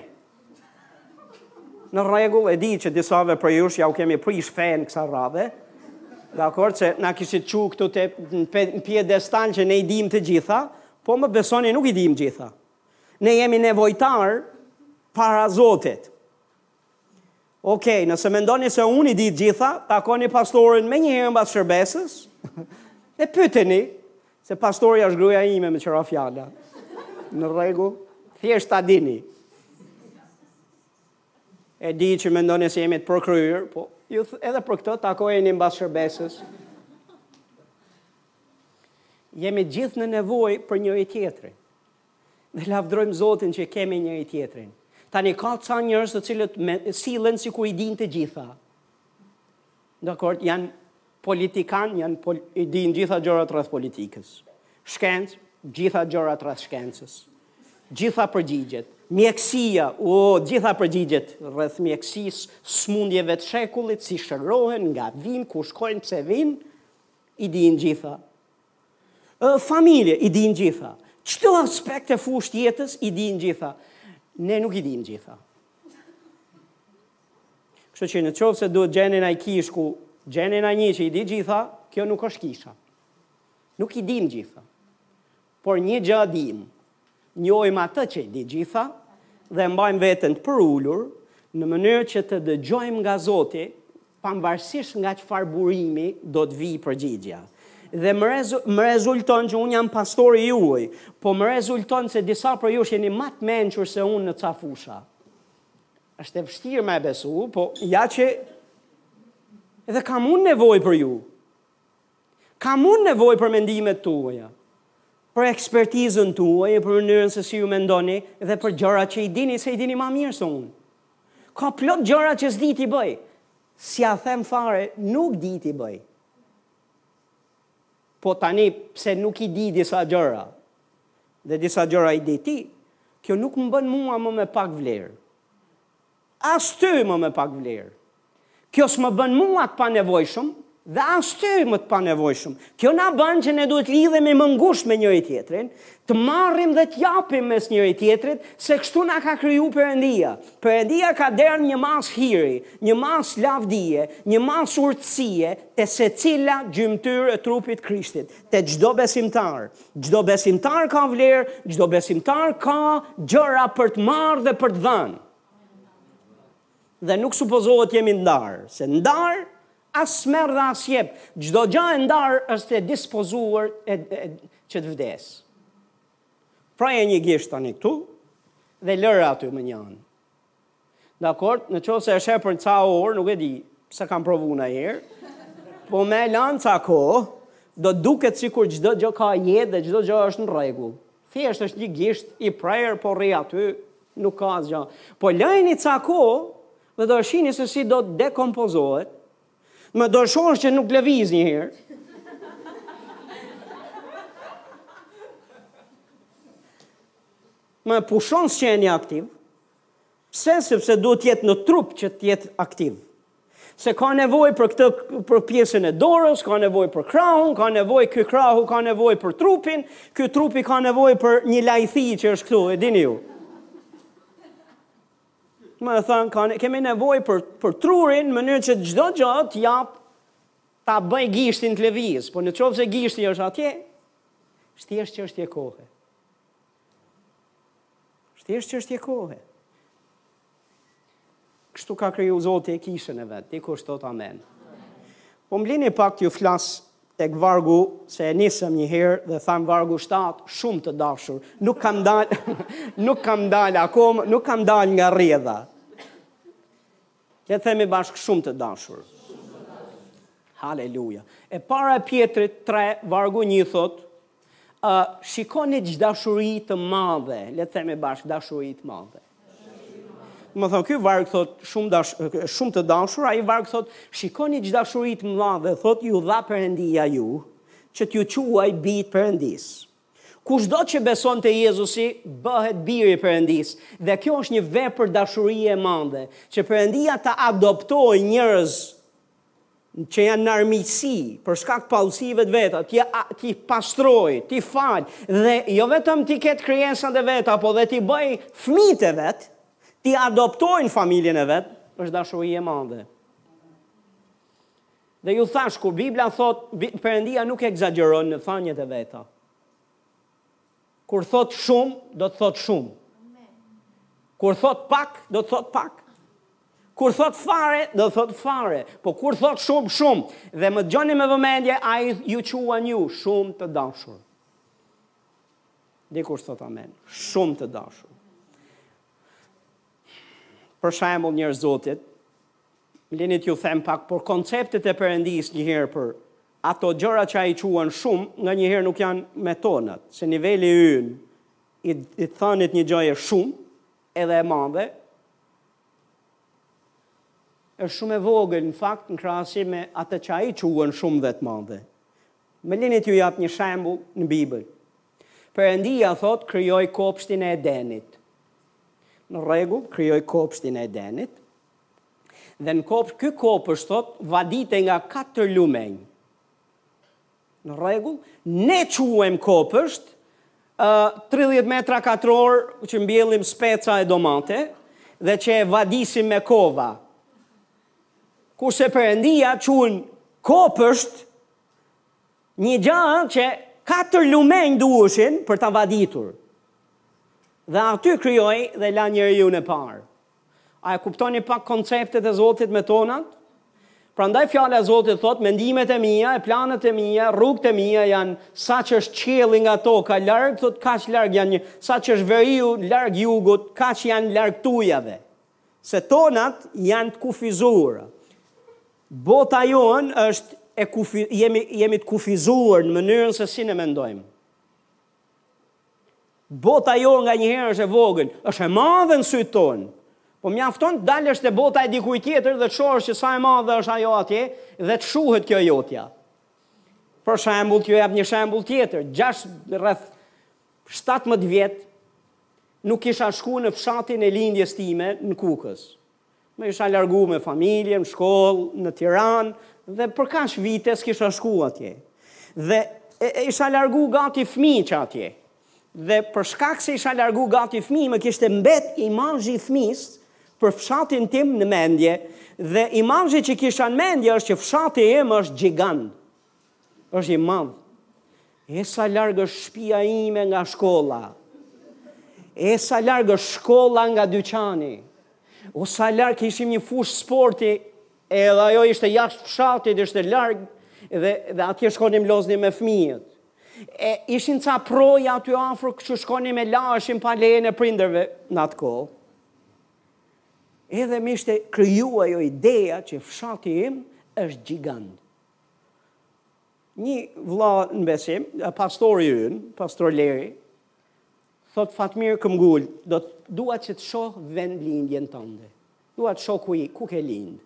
Në rregull, e di që disave prej jush jua kemi prish fenë kësaj radhe. Dakord, se na kishit çu këtu te në piedestal që ne i dimë të gjitha, po më besoni nuk i dimë të gjitha. Ne jemi nevojtarë para Zotit. Ok, nëse mendoni se unë i di të gjitha, takoni pastoren menjëherë mbas shërbesës, dhe pyeteni, se pastorja është gruaja ime meqë ra fjala. Në rregull, thjesht ta dini. E di që mendoni se jemi të përkryer, po edhe për këtë takojeni mbas shërbesës. Jemi të gjithë në nevojë për njëri-tjetrin. Dhe lavdërojmë Zotin që kemi njëri-tjetrin. Tani ka ca njerëz të cilët me sillen sikur i dinë të gjitha. Dakord, janë politikan, janë pol, i dinë gjitha gjërat rreth politikës. Shkencë, gjitha gjërat rreth shkencës. Gjitha përgjigjet. Mjekësia, o, gjitha përgjigjet rreth mjekësisë, smundjeve të shekullit, si shërohen, nga vijnë, ku shkojnë, pse vijnë, i dinë gjitha. Familje, i dinë gjitha. Çdo aspekt e fushë të jetës, i dinë gjitha. Ne nuk i dimë gjitha. Kështu që në qoftë se do të gjeni ndonjë kishë ku gjeni ndonjë që i di gjitha, kjo nuk është kisha. Nuk i dimë gjitha. Por një gja dimë. Njohim atë që i di gjitha dhe mbajmë veten të përulur, në mënyrë që të dëgjojmë nga Zoti, pavarësisht nga çfarë burimi do të vijë përgjigja. Dhe më, rezu, më rezulton që unë jam pastori juaj, po më rezulton se disa prej jush jeni më të mençur se unë në ca fusha. Është e vështirë me e besu, po ja që edhe kam unë nevojë për ju. Kam unë nevojë për mendimet tuaja, për ekspertizën tuaj, për mënyrën se si ju mendoni dhe për gjërat që i dini se i dini më mirë se unë. Ka plot gjëra që s'di t'i bëj. S'ia them fare, nuk di t'i bëj. Po tani, pse nuk i di disa gjëra, dhe disa gjëra i di ti, kjo nuk më bën mua më me pak vlerë. As ty më me pak vlerë. Kjo s'më bën mua të panevojshëm dhe as ty më të panevojshëm. Kjo na bën që ne duhet të lidhemi më ngushtë me njëri-tjetrin, të marrim dhe të japim mes njëri-tjetrit, se kështu na ka kriju Perëndia. Perëndia ka dhënë një masë hiri, një masë lavdie, një masë urtësie te secila gjymtyrë e trupit të Krishtit, te çdo besimtar. Çdo besimtar ka vlerë, çdo besimtar ka gjëra për të marrë dhe për të dhënë. Dhe nuk supozohet të jemi ndarë, se ndarë as merr dhe as jep. Çdo gjë e ndarë është e dispozuar e, e, që të vdes. Preje një gisht tani këtu dhe lëre aty mënjanë. Dakord, në qoftë se e sheh për ca orë, nuk e di, s'e kam provu ndonjëherë, po me e lanë ca kohë, do duket sikur çdo gjë ka jetë dhe çdo gjë është në rregull. Thjesht është një gisht i prerë, po rri aty, nuk ka asgjë. Po lëni ca kohë dhe do shihni se si do të dekompozohet. Më do shohësh që nuk lëviz një herë. Më pushon së qenë aktiv. Pse? Sepse duhet të jetë në trup që të jetë aktiv. Se ka nevojë për këtë për pjesën e dorës, ka nevojë për krahun, ka nevojë ky krahu, ka nevojë për trupin, ky trupi ka nevojë për një lajthi që është këtu, e dini ju. Domethënë, ka, kemi nevojë për, për trurin në mënyrë që çdo gjë të jap ta bëj gishtin të lëviz, por në qoftë se gishti është atje, është thjesht çështje kohe. Është thjesht çështje kohe. Kështu ka kriju Zoti edhe kishën e vet. Dikush thotë amen. Po më lini pak t'ju flas tek vargu se e nisëm një herë dhe thamë vargu 7, shumë të dashur. Nuk kam dal, nuk kam dal akoma, nuk kam dal nga rrjedha. Le të themi bashkë shumë të dashur. Haleluja. E para e Pjetrit 3, vargu një thotë, uh, shikoni ç'dashuri të madhe, le të themi bashkë, dashuri të madhe. Domethënë, ky varg thotë, shumë, dash, shumë të dashur, ai varg thotë, shikoni ç'dashuri të madhe, thotë, ju dha Perëndia ju, që t'ju quajë bij të Perëndisë. Kushdo që beson te Jezusi bëhet bir i Perëndisë dhe kjo është një vepër dashurie e madhe, që Perëndia të adoptojë njerëz që janë në armiqësi për shkak të paudhësive të veta, t'i, t'i pastrojë, t'i falë dhe jo vetëm t'i ketë krijesat e veta, po dhe t'i bëjë fëmijët e vet, t'i adoptojë në familjen e vet, është dashuri e madhe. Dhe ju thashë, kur Bibla thotë, Perëndia nuk ekzagjeron në thëniet e veta. Kur thotë shumë, do të thotë shumë. Kur thotë pak, do të thotë pak. Kur thotë fare, do të thotë fare. Po kur thotë shumë, shumë. Dhe më dëgjoni me vëmendje, ai ju quan ju shumë të dashur. Dikush thotë amen, shumë të dashur. Për shembull njerëz të Zotit, Më lini t'ju them pak, por konceptet e Perëndisë njëherë për ato gjëra që ai quan shumë, nganjëherë nuk janë me tonat, se niveli ynë i të thënit një gjëje shumë edhe e madhe, është shumë e vogël në fakt në krahasim me atë që ai quan shumë dhe të madhe. Më lini t'ju jap një shembull në Bibël. Perëndia thotë krijoi kopshtin e Edenit. Në rregull, krijoi kopshtin e Edenit, Dhe në kopsht, ky kopësht, thot, vaditej nga katër lumenj. Në rregull, ne quajmë kopësht, uh, 30 metra katrorë që mbjellim speca e domate dhe që e vadisim me kova. Kurse Perëndia quan kopësht një gjë që katër lumenj duheshin për ta vaditur. Dhe aty krijoi dhe la njeriun e parë. A e kuptoni pak konceptet e Zotit me tonat? Prandaj fjala e Zotit thot, mendimet e mia, e planet e mia, rrugët e mia janë sa që është qielli nga toka larg, thot kaq larg janë, sa që është veriu larg jugut, kaq janë larg tuajave. Se tonat janë të kufizuar. Bota jonë është e kufi, jemi jemi të kufizuar në mënyrën se si ne mendojmë. Bota jonë nganjëherë është e vogël, është e madhe në sytë tonë. Po mjafton të dalësh te bota e dikujt tjetër dhe të shohësh që sa e madhe është ajo atje dhe të shuhet kjo jotja. Për shembull, t'ju jap një shembull tjetër, gjash rreth 17 vjet nuk kisha shku në fshatin e lindjes time në Kukës. Me isha largu me familje, në shkollë, në Tiranë, dhe për kaq vite s'kisha shku atje. Dhe e, e isha largu gati fmi që atje. Dhe për shkak se isha largu gati fmi, më kishte mbet imazhi i fmis për fshatin tim në mendje, dhe imazhi që kisha në mendje është që fshati im është gjigant. Është i madh. E sa larg është shpia ime nga shkolla. E sa larg është shkolla nga dyqani. O sa larg kishim një fushë sporti, edhe ajo ishte jashtë fshatit, ishte larg dhe dhe atje shkonim loznim me fmijët. E ishin ca përroja aty afër që shkonim e laheshim pa lejen e prindërve në atë kohë. Edhe më ishte krijua ajo ideja që fshati im është gjigant. Një vlla në besim, pastori ynë, pastor Leri, thot Fatmir, këmbngul, do dua që të shoh vendlindjen tënde. Dua të shoh ku, ku ke lind.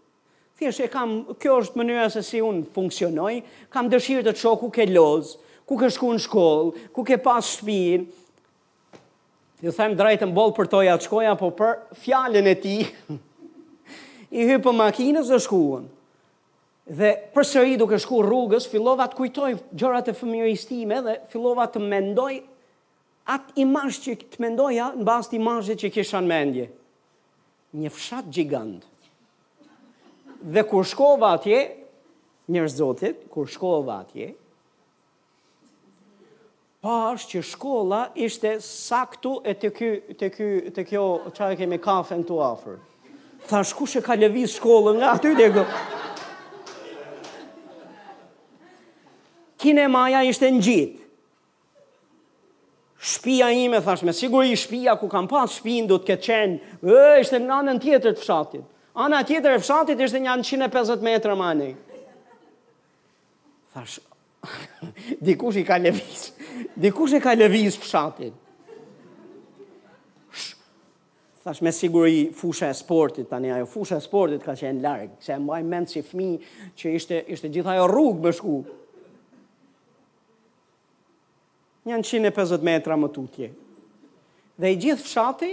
Thjesht e kam, kjo është mënyra se si unë funksionoj, kam dëshirë të të shoh ku ke loz, ku ke shku në shkollë, ku ke pas shpinë, ju them të drejtën boll përtoja të shkoja, po për fjalën e tij, i hypëm makinës dhe shkuam. Dhe përsëri duke shku rrugës, fillova të kujtoj gjërat e fëmijërisë time dhe fillova të mendoj atë imazh që të mendoja në bazë të imazhit që kisha në mendje. Një fshat gjigant. Dhe kur shkova atje, njerëz të Zotit, kur shkova atje, Pashë që shkolla ishte sa këtu e te ky, te ky, te kjo, ça e kemi kafen këtu afër. Thash, kush e ka lëviz shkollën nga aty deri këtu? Kinemaja ishte ngjitë. Shpia ime, thash, me siguri shpia ku kam pas shpinë do të ketë qenë, e, ishte në anën tjetër të fshatit. Ana tjetër e fshatit ishte nja 150 metra matanë. Thash, Dikush i ka lëviz. Dikush e ka lëviz fshatin. Thash me siguri fusha e sportit tani ajo fusha e sportit ka qenë larg, se e mbaj mend si fëmijë që ishte ishte gjithë ajo rrugë me shku. njëqind e pesëdhjetë metra më tutje. Dhe i gjithë fshati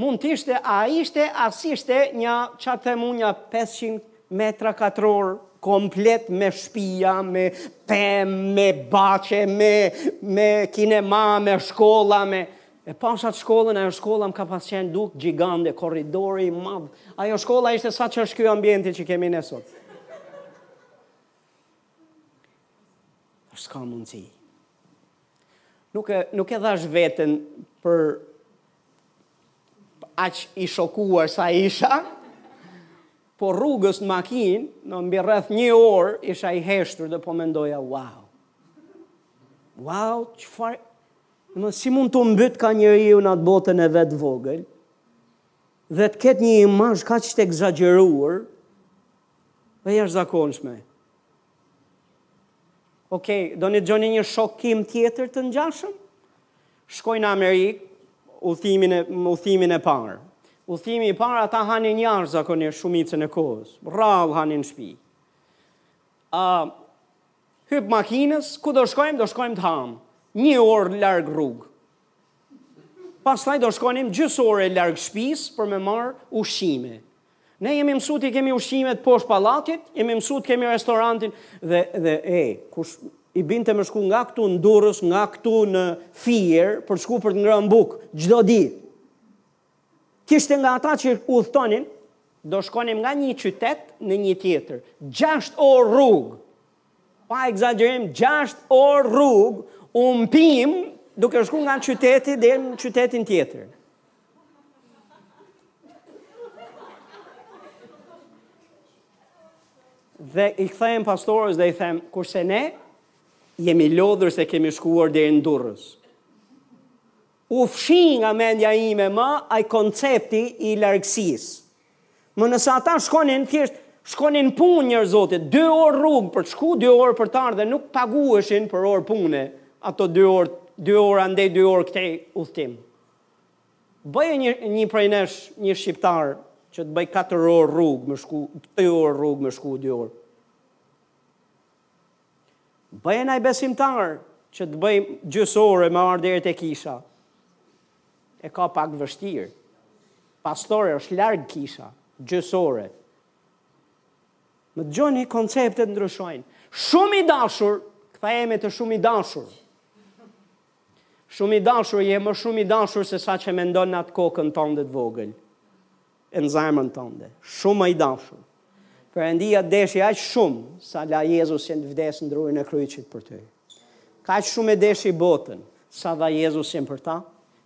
mund të ishte a ishte as ishte nja ça të them unë nja 500 metra katror komplet me shpia, me pemë, me baçe, me me kinema, me shkolla, me e pashë atë shkollën, ajo shkolla më ka pas qenë duk gjigante, korridori i madh. Ajo shkolla ishte sa ç'është ky ambienti që kemi ne sot. S'ka mundësi. Nuk e, nuk e dhash veten për aq i shokuar sa isha, po rrugës në makinë, në mbi rreth një orë, isha i heshtur dhe po mendoja, wow, wow, çfarë, në më si mund t'u mbytka njeriu në atë botën e vet të vogël, dhe të ketë një imazh kaq të ekzagjeruar, E jashtëzakonshme. Okej, okay, doni të dëgjoni një shokim tjetër të ngjashëm? Shkoj në Amerikë, udhëtimin e, udhëtimin e parë. Udhëtimi i parë, ata hanin jashtë zakonisht shumicën e kohës. Rrallë hanin në shpi. A, hyp makinës, ku do shkojmë, do shkojmë të hamë. Një orë larg rrugë. Pastaj do shkonim gjysmë ore larg shpisë për me marr ushqime. Ne jemi mësu t'i kemi ushqimet poshtë pallatit, jemi mësu të kemi restorantin dhe dhe e kush i binte me shku nga këtu në Durrës, nga këtu në Fier, për shku për të ngrënë bukë çdo ditë. Kishte nga ata që udhëtonim, do shkonim nga një qytet në një tjetër, gjashtë orë rrugë, pa ekzagjerim, gjashtë orë rrugë, u mpimë duke shku nga qyteti deri në qytetin tjetër. Dhe i kthehem pastores dhe i them, kurse ne, jemi lodhur se kemi shkuar deri në Durrës. U fshi nga mendja ime më ai koncepti i largësisë. Mo nëse ata shkonin thjesht shkonin punë njerëzit e Zotit, dy orë rrugë për të shku, dy orë për të ardhë dhe nuk paguheshin për orë pune ato dy orë, dy orë andej dy orë këtej udhëtim. Bëje një prej nesh një shqiptar që të bëjë katër orë rrugë me shku, dy orë rrugë me shku dy orë. Bëje naj besimtar që të bëjë gjysmë ore me ardhë deri te kisha. E ka pak vështirë. Pastore është larg kisha, gjysmë ore. Më dëgjoni konceptet ndryshojnë. Shumë i dashur, kthehemi te shumë i dashur. Shumë i dashur, je më shumë i dashur se sa që mendon në atë kokën tënde të vogël. e në zemrën tënde, shumë më i dashur. Perëndia deshi aq shumë sa la Jezusin të vdesë në drurin e kryqit për ty. Kaq shumë e deshi botën sa dha Jezusin për ta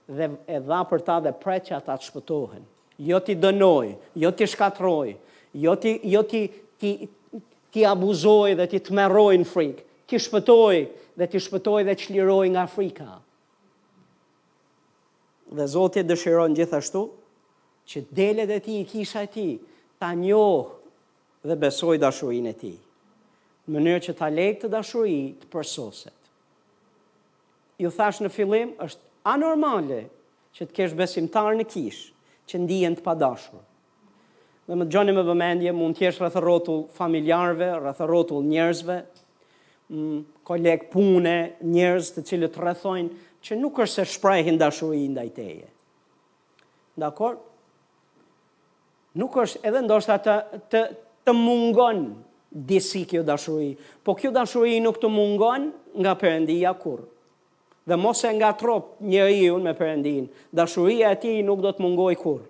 dhe e dha për ta dhe pret që ata të shpëtohen. Jo t'i dënojë, jo t'i shkatërrojë, jo t'i jo t'i t'i t'i abuzojë dhe t'i tmerrojë në frikë, t'i shpëtojë dhe t'i shpëtojë dhe çlirojë nga frika. Dhe Zoti dëshiron gjithashtu që delet e tij, kisha e tij, ta njohë dhe besojë dashurinë e tij, në mënyrë që ta lejë këtë dashuri të përsoset. Ju thashë në fillim, është anormale që të kesh besimtarë në kishë që ndihen të padashur. Dhe më dëgjoni me vëmendje, mund të jesh rreth rrotull familjarëve, rreth rrotull njerëzve, kolegë pune, njerëz të cilët të rrethojnë që nuk është se shprehin dashuri ndaj teje. Dakor? Nuk është edhe ndoshta të të të mungon disi kjo dashuri, po kjo dashuri nuk të mungon nga Perëndia kurrë. Dhe mos e ngatërro njeriun me Perëndinë. Dashuria e tij nuk do të mungojë kurrë.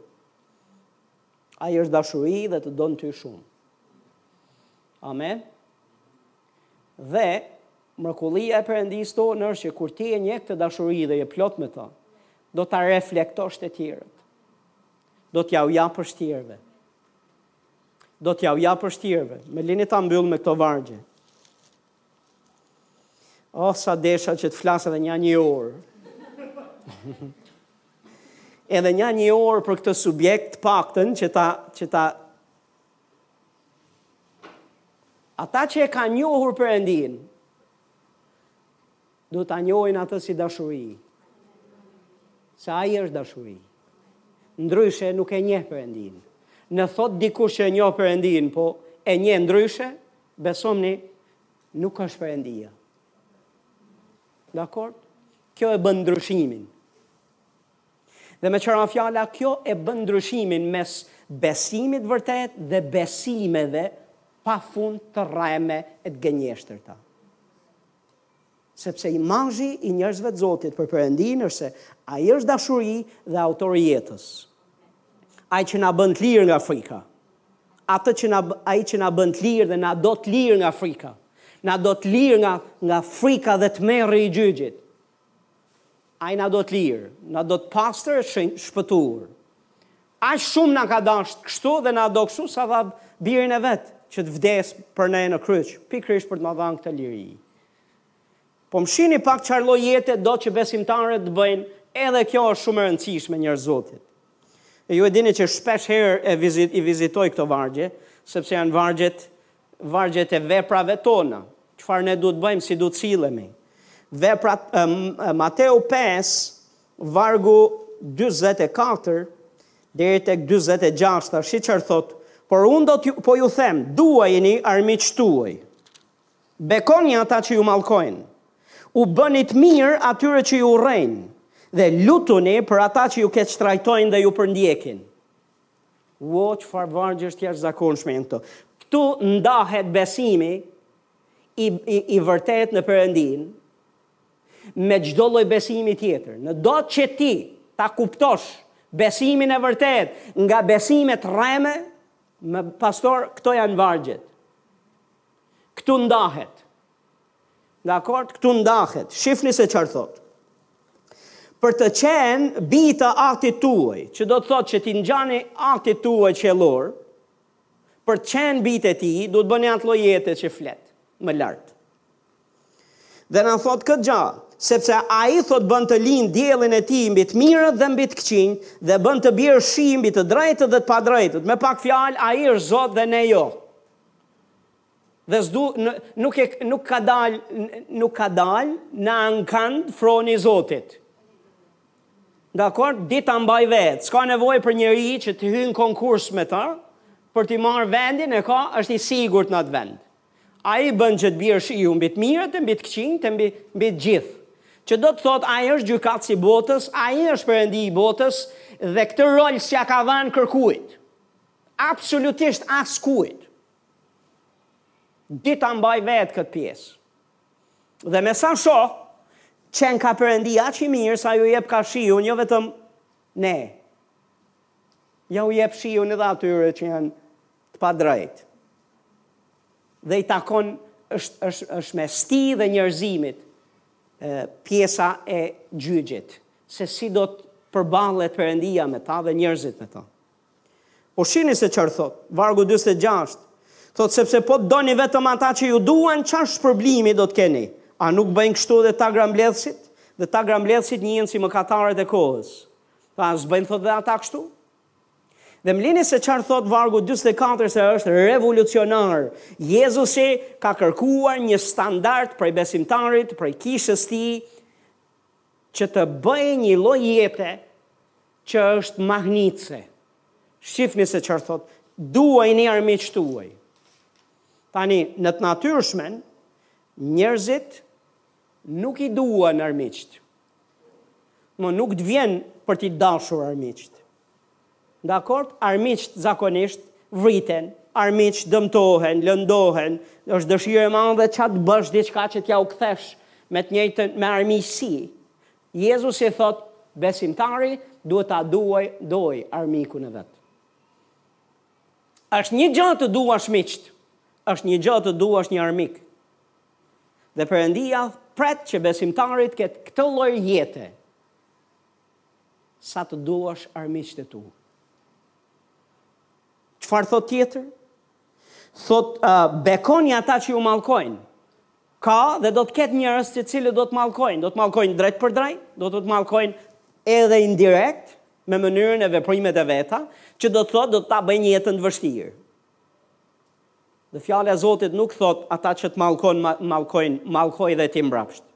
Ai është dashuri dhe të don ty shumë. Amen. Dhe mrekullia e Perëndisë tonë është që kur ti e njeh këtë dashuri dhe je plot me të, do ta reflektosh te të tjerët. Do t'jau japësh të tjerëve. Do t'jau japësh të tjerëve. Më lini ta mbyll me këto vargje. Oh, sa desha që të flas edhe nja një orë. edhe nja një orë për këtë subjekt të paktën që ta, që ta... Ata që e ka njohur Perëndinë, Duhet ta njohin atë si dashuri. Se ai është dashuri. Ndryshe nuk e njeh Perëndinë. Në thotë dikush që e njoh Perëndinë, po e njeh ndryshe, besomni, nuk është Perëndia. Dakord? Kjo e bën ndryshimin. Dhe meqë ra fjala, kjo e bën ndryshimin mes besimit të vërtetë dhe besimeve pafund të rreme e të gënjeshtërta. Sepse imazhi i njerëzve të Zotit për Perëndinë është se Ai është dashuri dhe autori i jetës. Ai që na bën të lirë nga frika. Atë që na ai që na bën të lirë dhe na do të lirë nga frika. Na do të lirë nga nga frika dhe tmerri i gjyqit. Ai na do të lirë, na do të pastër e të shpëtuar. Aq shumë na ka dashtë kështu dhe na do kështu sa dha birin e vet që të vdesë për ne në kryq, pikërisht për të na dhënë këtë liri. Po më shihni pak çfarë lloj jete do që besimtarët të bëjnë, edhe kjo është shumë e rëndësishme njerëz të Zotit. E ju e dini që shpeshherë e vizit, i vizitoj këto vargje, sepse janë vargjet Vargjet e veprave tona, çfarë ne duhet të bëjmë, si duhet të sillemi. Veprat, Mateu pesë, vargu dyzet e katër, deri tek dyzet e gjashtë, ta shihni çfarë thotë, por unë do t'ju, po ju them, duajini armiqtë tuaj, bekoni ata që ju mallkojnë, u bëni të mirë atyre që ju urrejnë, dhe lutuni për ata që ju keqtrajtojnë dhe ju përndjekin. Uo çfarë vargjesh të jashtëzakonshme janë këto. Këtu ndahet besimi i, i, i vërtetë në Perëndinë me çdo lloj besimi tjetër. Në do që ti ta kuptosh besimin e vërtetë nga besimet e rreme, më pastor, këto janë vargjet. Këtu ndahet. Dakord këtu ndahet, shifni se çfarë thotë. Për të qenë bijtë e Atit tuaj, që do të thotë që t'i ngjani Atit tuaj qiellor, për të qenë bijtë e Tij, duhet të bëni atë lloj jete që flet më lart. Dhe na thotë këtë gjë, sepse Ai thotë bën të lindë diellin e Tij mbi të mirët dhe mbi të këqijtë dhe bën të bjerë shi mbi të drejtët dhe të padrejtët. Me pak fjalë, Ai është Zot dhe ne jo. Dhe s'du nuk e nuk ka dalë nuk ka dalë në ankand froni i Zotit. Dakord, di ta mbajë vetë. S'ka nevojë për njeri që të hyjë në konkurs me të për t'i marrë vendin e ka është i sigurt në atë vend. Ai bën që të bjerë shiu mbi të mirët e mbi të këqijtë e mbi mbi të gjithë. Që do të thotë ai është gjykatësi i botës, ai është perëndi i botës dhe këtë rol s'ia ka dhënë kërkujt. Absolutisht askujt. Di ta mbaj vetë këtë pjesë. Dhe me sa shoh, qenka Perëndi aq i mirë sa ju jepka shiun jo vetëm ne. Ja u jep shiun edhe atyre që janë të padrejtë. Dhe i takon është është është Perëndisë dhe njerëzimit pjesa e gjygjit se si do të përballet Perëndia me ta dhe njerëzit me ta. Po shihni se çfarë thotë, vargu dyzet e gjashtë, thotë sepse po të doni vetëm ata që ju duan çfarë shpërblimi do të keni? A nuk bëjnë kështu edhe tagrambledhësit? Dhe tagrambledhësit njihen si mëkatarët e kohës. Pra a s'bëjnë thotë dhe ata kështu? Dhe vini re se çfarë thotë vargu dyzet e katër se është revolucionar. Jezusi ka kërkuar një standard prej besimtarit, prej kishës së tij që të bëjë një lloj jete Që është mahnitëse. Shifni se çfarë thot, duajini armiqtë tuaj. Tani, në të natyrshmen, njerëzit nuk i duan armiqtë. Mo nuk të vjen për t'i dashur armiqtë. Dakord, armiqtë zakonisht vriten, armiqtë dëmtohen, lëndohen, është dëshirë e madhe që të bësh diçka që t'ja u kthesh me të njëjtën me armiqësi. Jezusi thotë, Besimtari duhet ta duaj dojë armikun e vet. Është një gjë të duash miqtë, është një gjë të duash një armik. Dhe Perëndia pret që besimtari të ketë këtë lloj jete, sa të duash armiqtë e tu. Çfarë thotë tjetër? Thotë, uh, bekoni ata që ju mallkojnë. Ka dhe do të ketë njerëz të cilët do të mallkojnë, do të mallkojnë drejtpërdrejt, do të të mallkojnë edhe indirekt me mënyrën e veprimet e veta, që do të thotë do të ta bëjnë jetën të vështirë. Dhe fjala e Zotit nuk thotë ata që të mallkon mallkojnë, mallkoji dhe ti mbrapsht.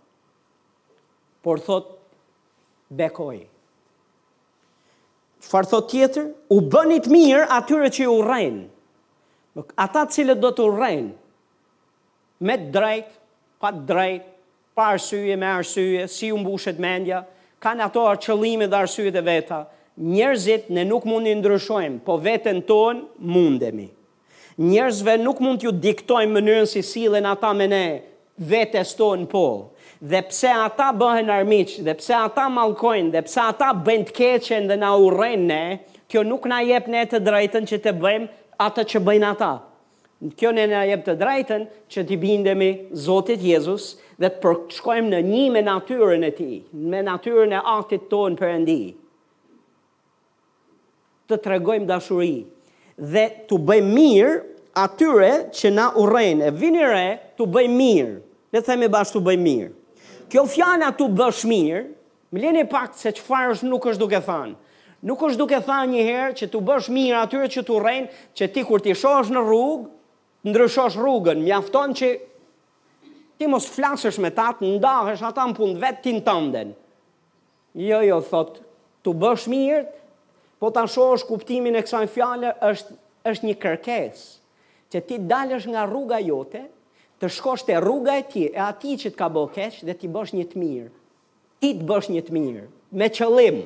Por thotë bekoji. Çfarë thotë tjetër? U bëni të mirë atyre që ju urrejnë. Ata të cilët do të urrejnë, Me drejtë, pa drejtë, pa arsye, me arsye, si ju mbushet mendja, kanë ato qëllimet dhe arsyet e veta. Njerëzit ne nuk mund t'i ndryshojmë, po veten tonë mundemi. Njerëzve nuk mund t'ju diktojmë mënyrën si sillen ata me ne, vetes tonë po. Dhe pse ata bëhen armiq, dhe pse ata mallkojnë, dhe pse ata bëjnë të keqen dhe na urrejnë ne, kjo nuk na jep ne të drejtën që të bëjmë atë që bëjnë ata. Kjo ne na jep të drejtën që t'i bindemi Zotit Jezus dhe të përshkojmë në një me natyrën e Tij, me natyrën e Atit tonë Perëndi. Të tregojmë dashuri dhe t'u bëjmë mirë atyre që na urrejnë. E vini re, t'u bëjmë mirë. Le të themi bashkë t'u bëjmë mirë. Kjo fjala t'u bësh mirë Më lini pak se çfarë është nuk është duke thanë. Nuk është duke thanë një herë që t'u bësh mirë atyre që të urrejnë, që ti kur t'i shohësh në rrugë, të ndryshosh rrugën, mjafton që ti mos të flasësh me ta, të ndahesh ata në punë t'vet ti në tënden. Jo, jo, thot, t'u bësh mirë, po ta shohësh kuptimin e kësaj fjale është, është një kërkesë, që ti t'dalësh nga rruga jote, të shkosh te rruga e tij, e atij që t'ka bo keq dhe t'i bësh një të mirë. Ti të bësh një të mirë, me qëllim.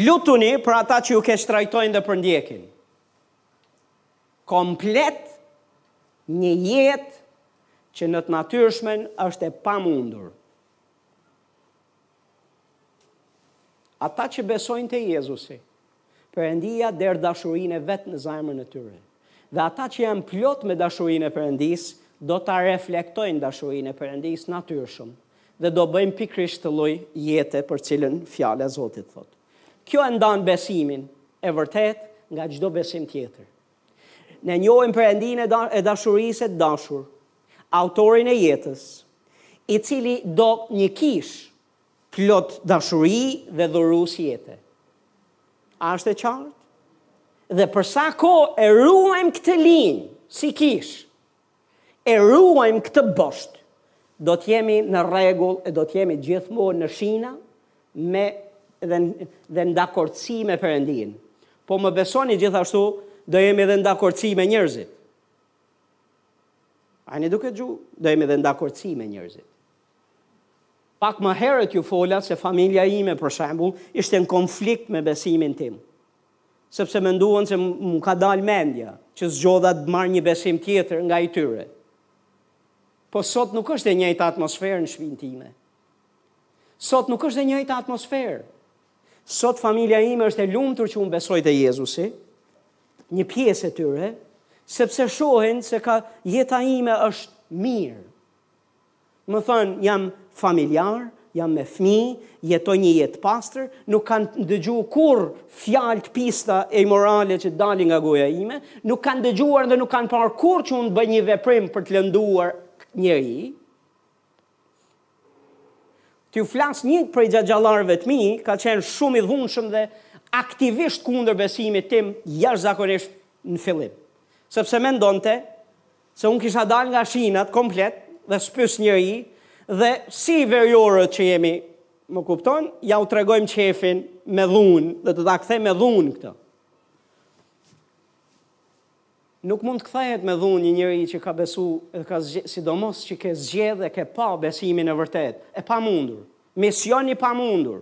Lutuni për ata që ju keqtrajtojnë dhe përndjekin. Komplet një jetë që në të natyrshmen është e pamundur. Ata që besojnë te Jezusi, Perëndia derdh dashurinë e vet në zemrën e tyre. Dhe ata që janë plot me dashurinë e Perëndisë, do ta reflektojnë dashurinë e Perëndisë natyrshëm dhe do bëjnë pikërisht atë lloj jete për cilën fjala e Zotit thot. Kjo e ndan besimin e vërtetë nga çdo besim tjetër. Ne njohim Perëndinë e dashurisë, të dashur, Autorin e jetës, i cili do një kishë plot dashuri dhe dhuruese jete. A është e qartë? Dhe për sa kohë e ruajmë këtë linjë si kishë, e ruajmë këtë bosht, do të jemi në rregull e do të jemi gjithmonë në shina me dhe dhe në dakordësi me Perëndinë. Po më besoni gjithashtu, do jemi edhe në dakordësi me njerëzit. A më dëgju, do jemi dhe në dakordësi me njerëzit. Pak më herët ju fola se familja ime, për shembull, ishte në konflikt me besimin tim. Sepse menduan se më ka dalë mendja, që zgjodha të marr një besim tjetër nga i tyre. Po sot nuk është e njëjta atmosferë në shpinë time. Sot nuk është e njëjta atmosferë. Sot familja ime është e lumtur që unë besoj te Jezusi, një pjesë e tyre, sepse shohin se jeta ime është mirë. Me thënë, jam familjar, jam me fmi, jetoj një jetë të pastër, nuk kanë dëgju kurrë fjalë të pista e imorale që të dalin nga goja ime, nuk kanë dëgjuar dhe nuk kanë parë kurrë që unë bëj një veprim për të lënduar njeri, T'ju flas një prej xhaxhallarëve të mi, ka qenë shumë i dhunshëm dhe aktivisht kundër besimit tim jashtëzakonisht në fillim. Sepse mendonte se unë kisha dalë nga shinat komplet dhe s'pyes njeri dhe si veriorët që jemi, më kupton, ja, u tregojmë qejfin me dhunë dhe të ta kthejmë me dhunë këtë. Nuk mund të kthehet me dhunë një njeri që ka besu dhe sidomos që ke zgjedh dhe ke pa besimin e vërtetë. E pamundur. Mision i pamundur.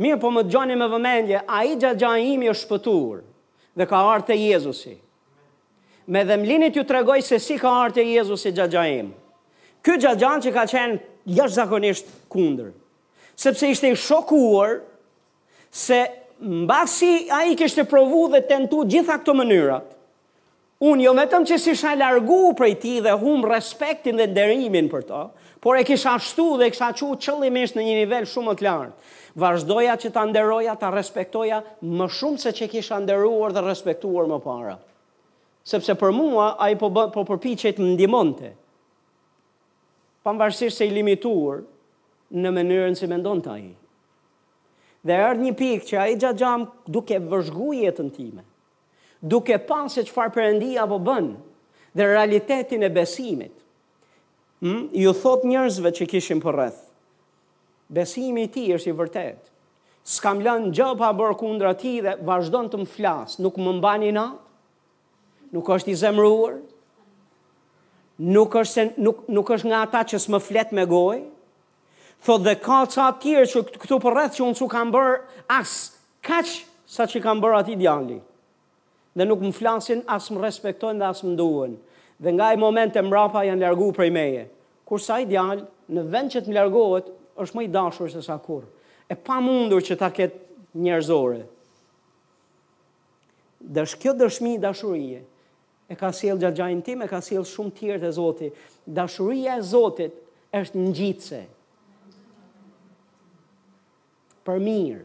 Mirë, po më dëgjoni me vëmendje, ai xhaxha imi është shpëtuar dhe ka ardhur te Jezusi. Madje më lini t'ju tregoj se si ka ardhur te Jezusi xhaxha im. Ky xhaxha që ka qenë jashtëzakonisht kundër, sepse ishte i shokuar se mbasi ai kishte provu dhe tentu gjitha këto mënyrat, unë jo vetëm që s'isha largu prej tij dhe hum respektin dhe nderimin për to, por e kisha shtu dhe kisha qu qëllimisht në një nivel shumë më të lartë. Vazhdoja që ta nderoja, ta respektoja më shumë se ç'e kisha nderuar dhe respektuar më përpara. Sepse për mua, ai po, po përpiqej të më ndihmonte. Pavarësisht se i limituar në mënyrën si mendonte ai. Dhe erdh një pikë që ai xhaxha im duke vëzhgu jetën time, duke pa se çfarë Perëndia po bën dhe realitetin e besimit, hm, u thotë njerëzve që kishim përreth. Besimi i tij është i vërtetë. S'kam lënë gjë pa bërë kundra tij dhe vazhdon të më flasë, nuk më mban inat. Nuk është i zemëruar. Nuk është se nuk nuk është nga ata që s'më flet me gojë. Thotë dhe ka ca të tjerë që këtu përreth që unë s'u kam bërë as kaq sa ç'i kam bërë atij djali. Dhe nuk më flasin, as më respektojnë dhe as më duhen. Dhe nga ai moment e mbrapa janë largu prej meje. Kurse ai djalë, në vend që të më largohet, është më i dashur se sa kurrë. E pamundur që ta ketë njerëzore. Dhe është kjo dëshmi dashurie. E ka sjellë xhaxhain tim, e ka sjellë shumë të tjerë te Zoti. Dashuria e Zotit është ngjitëse. Për mirë.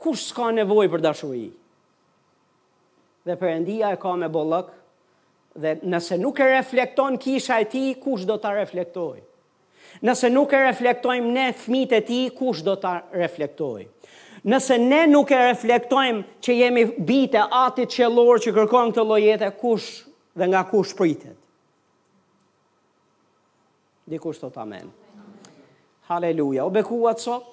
Kush s'ka nevojë për dashuri? Dhe Perëndia e ka me bollëk dhe nëse nuk e reflekton kisha e tij, kush do ta reflektojë? Nëse nuk e reflektojmë ne fëmijët e tij, kush do ta reflektojë? Nëse ne nuk e reflektojmë që jemi bijtë e Atit Qiellor që kërkon këtë lloj jete, kush dhe nga kush pritet? Dikush thotë amen. Haleluja. U bekuat sot?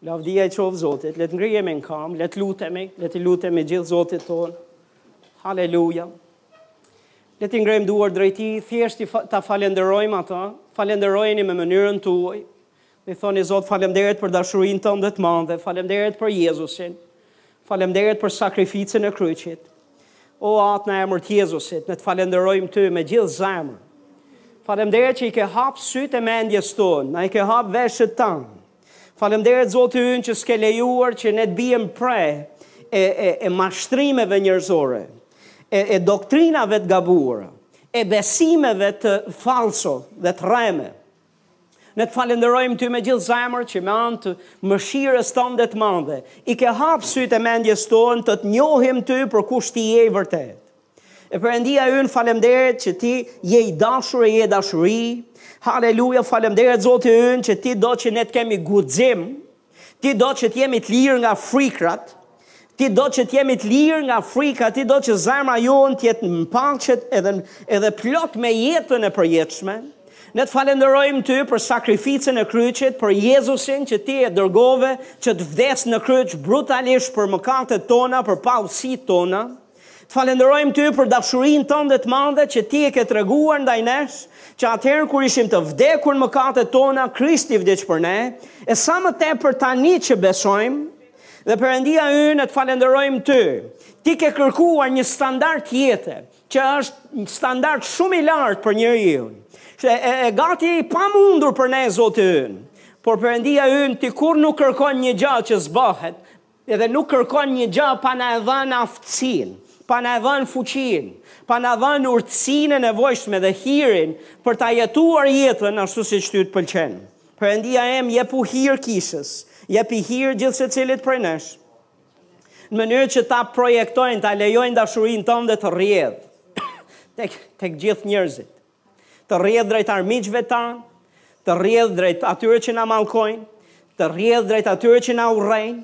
Lavdia i qoftë Zotit, le të ngrihemi në këmbë, le të lutemi, le të lutemi gjithë Zotit tonë. Haleluja. Le të ngrejmë duart drejt tij, thjesht ta falenderojmë atë, falenderojeni me mënyrën tuaj. Mi thoni Zot, faleminderit për dashurinë tënde të madhe, faleminderit për Jezusin, faleminderit për sakrificën e kryqit. O atë në emër të Jezusit, ne të falenderojmë ty me gjithë zemër. Faleminderit që i ke hap sytë e mendjes sonë, na i ke hap veshët tanë, Faleminderit Zoti ynë që s'ke lejuar që ne të biem pre e, e, e mashtrimeve njerëzore, e, e doktrinave të gabuara, e besimeve të fallso dhe të rreme. Ne të falënderojmë ty me gjithë zemër që me anë të mëshirës tande të madhe, i ke hap sytë e mendjes sonë të të njohim ty për kush ti je i vërtetë. E Perëndia ynë faleminderit që ti je i dashur e je dashuri. Haleluja, faleminderit Zoti ynë që ti do që ne të kemi guxim. Ti do që të jemi të lirë nga frikërat. Ti do që të jemi të lirë nga frika, ti do që zemra jonë të jetë në paqe edhe edhe plot me jetën e përjetshme. Ne të falenderojmë ty për sakrificën e kryqit, për Jezusin që ti e dërgove që të vdesë në kryq brutalisht për mëkatet tona, për paudhësitë tona. Të falenderojmë ty për dashurinë tënde të madhe që ti e ke treguar ndaj nesh, që atëherë kur ishim të vdekur në mëkatet tona, Krishti vdiq për ne, e sa më tepër tani që besojmë, dhe Perëndia ynë ne të falenderojmë ty. Ti ke kërkuar një standard jete, që është një standard shumë i lartë për njeriun. E, e, e gati i pamundur për ne Zoti ynë. Por Perëndia ynë ti kurrë nuk kërkon një gjë që s'bëhet, Edhe nuk kërkon një gjë pa na e dhënë aftësinë, pa na e dhënë fuqinë, pa na dhënë urtësinë e nevojshme dhe hirin për ta jetuar jetën ashtu siç ty të pëlqen. Perëndia im, jepu hir kishës, jepi hir gjithsecilit prej nesh, në mënyrë që ta projektojnë, ta lejojnë dashurinë tënde të rrjedhë tek tek gjithë njerëzit. të rrjedhë drejt armiqve tanë, të rrjedhë drejt atyre që na mallkojnë, të rrjedhë drejt atyre që na urrejnë,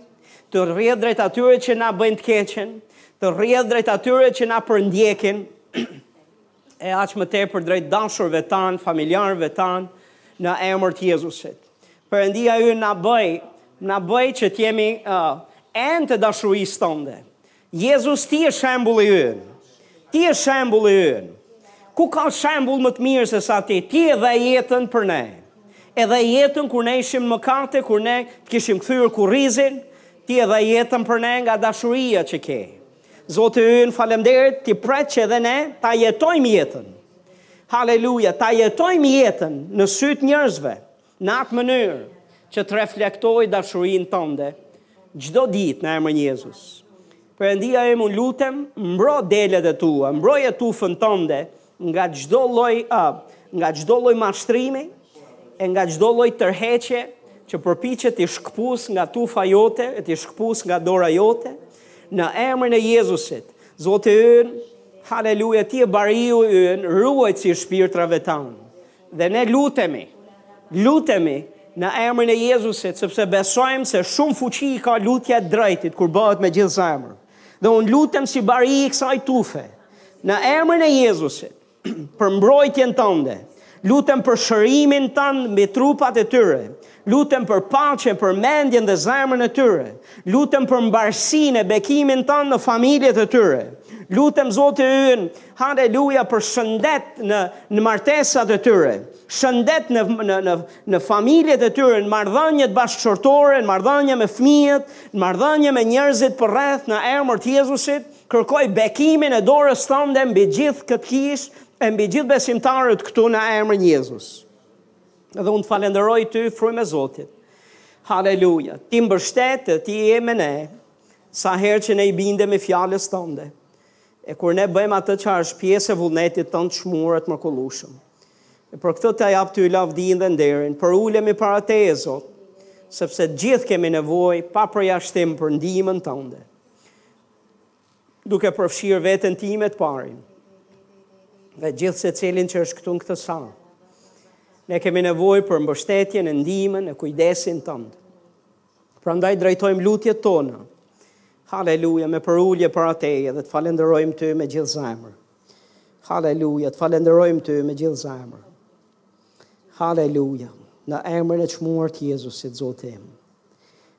të rrjedhë drejt atyre që na bëjnë të keqen, të rrjedhë drejt atyre që na përndjekin, e aq më tepër drejt të dashurve tanë, familjarëve tanë, në emër të Jezusit. Perëndia ynë na bëj, na bëj që të jemi uh, enë të dashurisë tënde. Jezus ti je shembulli ynë. Ti je shembulli ynë. Ku ka shembull më të mirë sesa ti? Ti e dhe jetën për ne. E dhe jetën kur ne ishim në mëkate, kur ne të kishim kthyer kurrizin, ti e dhe jetën për ne nga dashuria që ke. Zoti ynë, faleminderit, ti pret që edhe ne ta jetojmë jetën. Haleluja, ta jetojmë jetën në sytë e njerëzve. Në atë mënyrë që të reflektojë dashurinë tënde çdo ditë në emrin Jezus. Perëndia im, u lutem, mbro delet e tua, mbroje tufën tënde nga çdo lloj nga çdo lloj mashtrimi e nga çdo lloj tërheqje që përpiqet t'i shkëpusë nga tufa jote e t'i shkëpusë nga dora jote në emrin e Jezusit. Zoti ynë, haleluja, ti je bariu ynë, ruajtësi i shpirtrave tanë. Dhe ne lutemi, lutemi në emrin e Jezusit, sepse besojmë se shumë fuqi ka lutja e të drejtit kur bëhet me gjithë zemër. Dhe unë lutem si bari i kësaj tufe, në emrin e Jezusit, për mbrojtjen tënde, lutem për shërimin tënd mbi trupat e tyre, Lutem për paqe, për mendjen dhe zemrën e tyre. Lutem për mbarësinë e bekimin tënd në familjet e tyre. Lutem Zoti ynë, haleluja për shëndet në në martesat e tyre, shëndet në në në në familjet e tyre, në marrëdhëniet bashkëshortore, në marrëdhënie me fëmijët, në marrëdhënie me njerëzit përreth në emër të Jezusit, kërkoj bekimin e dorës tënde mbi gjithë këtë kishë e mbi gjithë besimtarët këtu në emrin Jezus. Dhe unë të falenderoj ty frymë e Zotit. Haleluja. Ti mbështetë, ti je me ne. Sa herë që ne i bindemi fjalës tënde. E kur ne bëjmë atë që është pjesë e vullnetit tënd shumë të mrekullueshëm. E për këtë të jap ty lavdinë dhe nderin, përulemi para teje Zot, sepse të gjithë kemi nevojë pa përjashtim për ndihmën tënde. Duke përfshirë veten time të parin, dhe gjithsecilin që është këtu në këtë sallë. Ne kemi nevojë për mbështetjen e ndihmën e kujdesin tënd. Prandaj drejtojmë lutjet tona. Haleluja, me përulje para teje dhe të falenderojmë ty me gjithë zemër. Haleluja, të falenderojmë ty me gjithë zemër. Haleluja, në emrin e çmuar të Jezusit, Zoti im.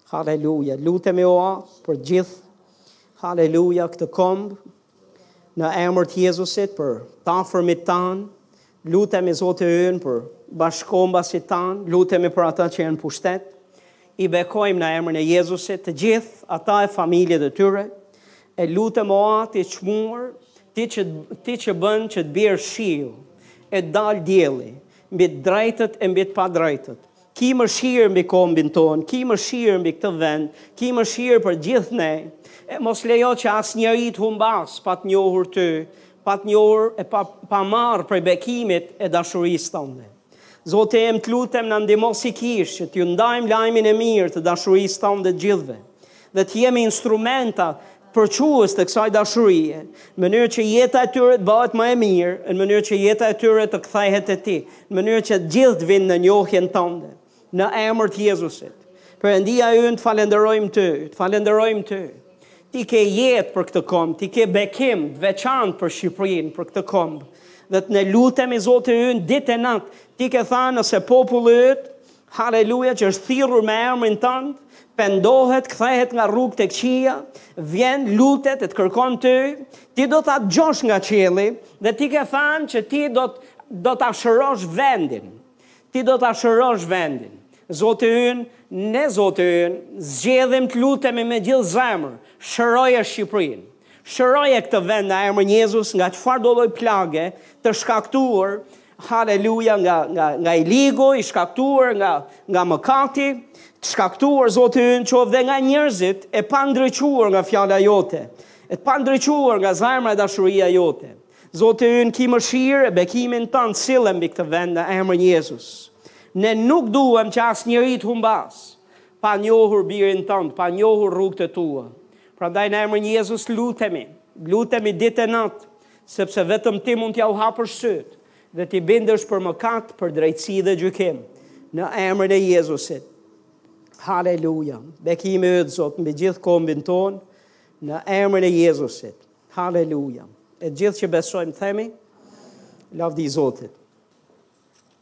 Haleluja, lutemi o Atë për gjithë, haleluja, këtë komb, në emër të Jezusit për të afërmit tanë, lutemi Zoti ynë për bashkëkombasit tanë, lutemi për ata që janë në pushtet, i bekojmë në emrin e Jezusit të gjithë, ata e familjet e tyre, e lutemi o Atë i çmuar, ti që, ti që bën që të bjerë shiu, e të dalë dielli, mbi të drejtët e mbi të padrejtët, Ki mëshirë mbi kombin tonë, ki mëshirë mbi këtë vend, ki mëshirë për gjithë ne, e mos lejo që asnjeri të humbasë pa të njohur Ty, pa të njohur e pa, pa marrë prej bekimit e dashurisë Tënde. Zoti im, të lutem na ndihmo si kishë që t'ju ndajmë lajmin e mirë të dashurisë Tënde të gjithëve. dhe të jemi instrumenta përçues të kësaj dashurie, në mënyrë që jeta e tyre të bëhet më e mirë, në mënyrë që jeta e tyre të kthehet te Ti, në mënyrë që të gjithë të vinë në njohjen Tënde. Në emër të Jezusit. Perëndia ynë, të falënderojmë Ty, të falënderojmë Ty. Ti ke jetë për këtë komb, ti ke bekim të veçantë për Shqipërinë, për këtë komb. Dhe ne lutemi Zoti ynë ditë e natë. Ti ke thënë nëse populli yt Haleluja që është thirrur me emrin tënd, pendohet, kthehet nga rrugët e këqija, vjen, lutet, e të kërkon ty, ti do ta dëgjosh nga qielli dhe ti ke thënë që ti do të do ta shërosh vendin. Ti do ta shërosh vendin. Zoti ynë, ne Zoti ynë, zgjedhim të lutemi me gjithë zemër, shëroje Shqipërinë. Shëroje këtë vend në emrin Jezus nga çfarëdo lloj plage të shkaktuar, haleluja, nga nga nga i ligu, i shkaktuar nga nga mëkati, të shkaktuar Zoti ynë qoftë dhe nga njerëzit e pandriçuar nga fjala jote, e të pandriçuar nga zemra e dashuria jote. Zoti ynë ki mëshirë e bekimin tënd sille mbi këtë vend në emrin Jezus. Ne nuk duam që asnjeri të humbasë pa njohur birin tënd, pa njohur rrugët e tua. Prandaj në emrin Jezus lutemi, lutemi ditë e natë, sepse vetëm ti mund t'jau hapësh sytë dhe t'i bindësh për mëkat, për drejtësi dhe gjykim. Në emrin e Jezusit. Haleluja. Bekimi yt Zot mbi gjithë kombin tonë në emrin e Jezusit. Haleluja. E gjithë që besojmë themi lavdi Zotit.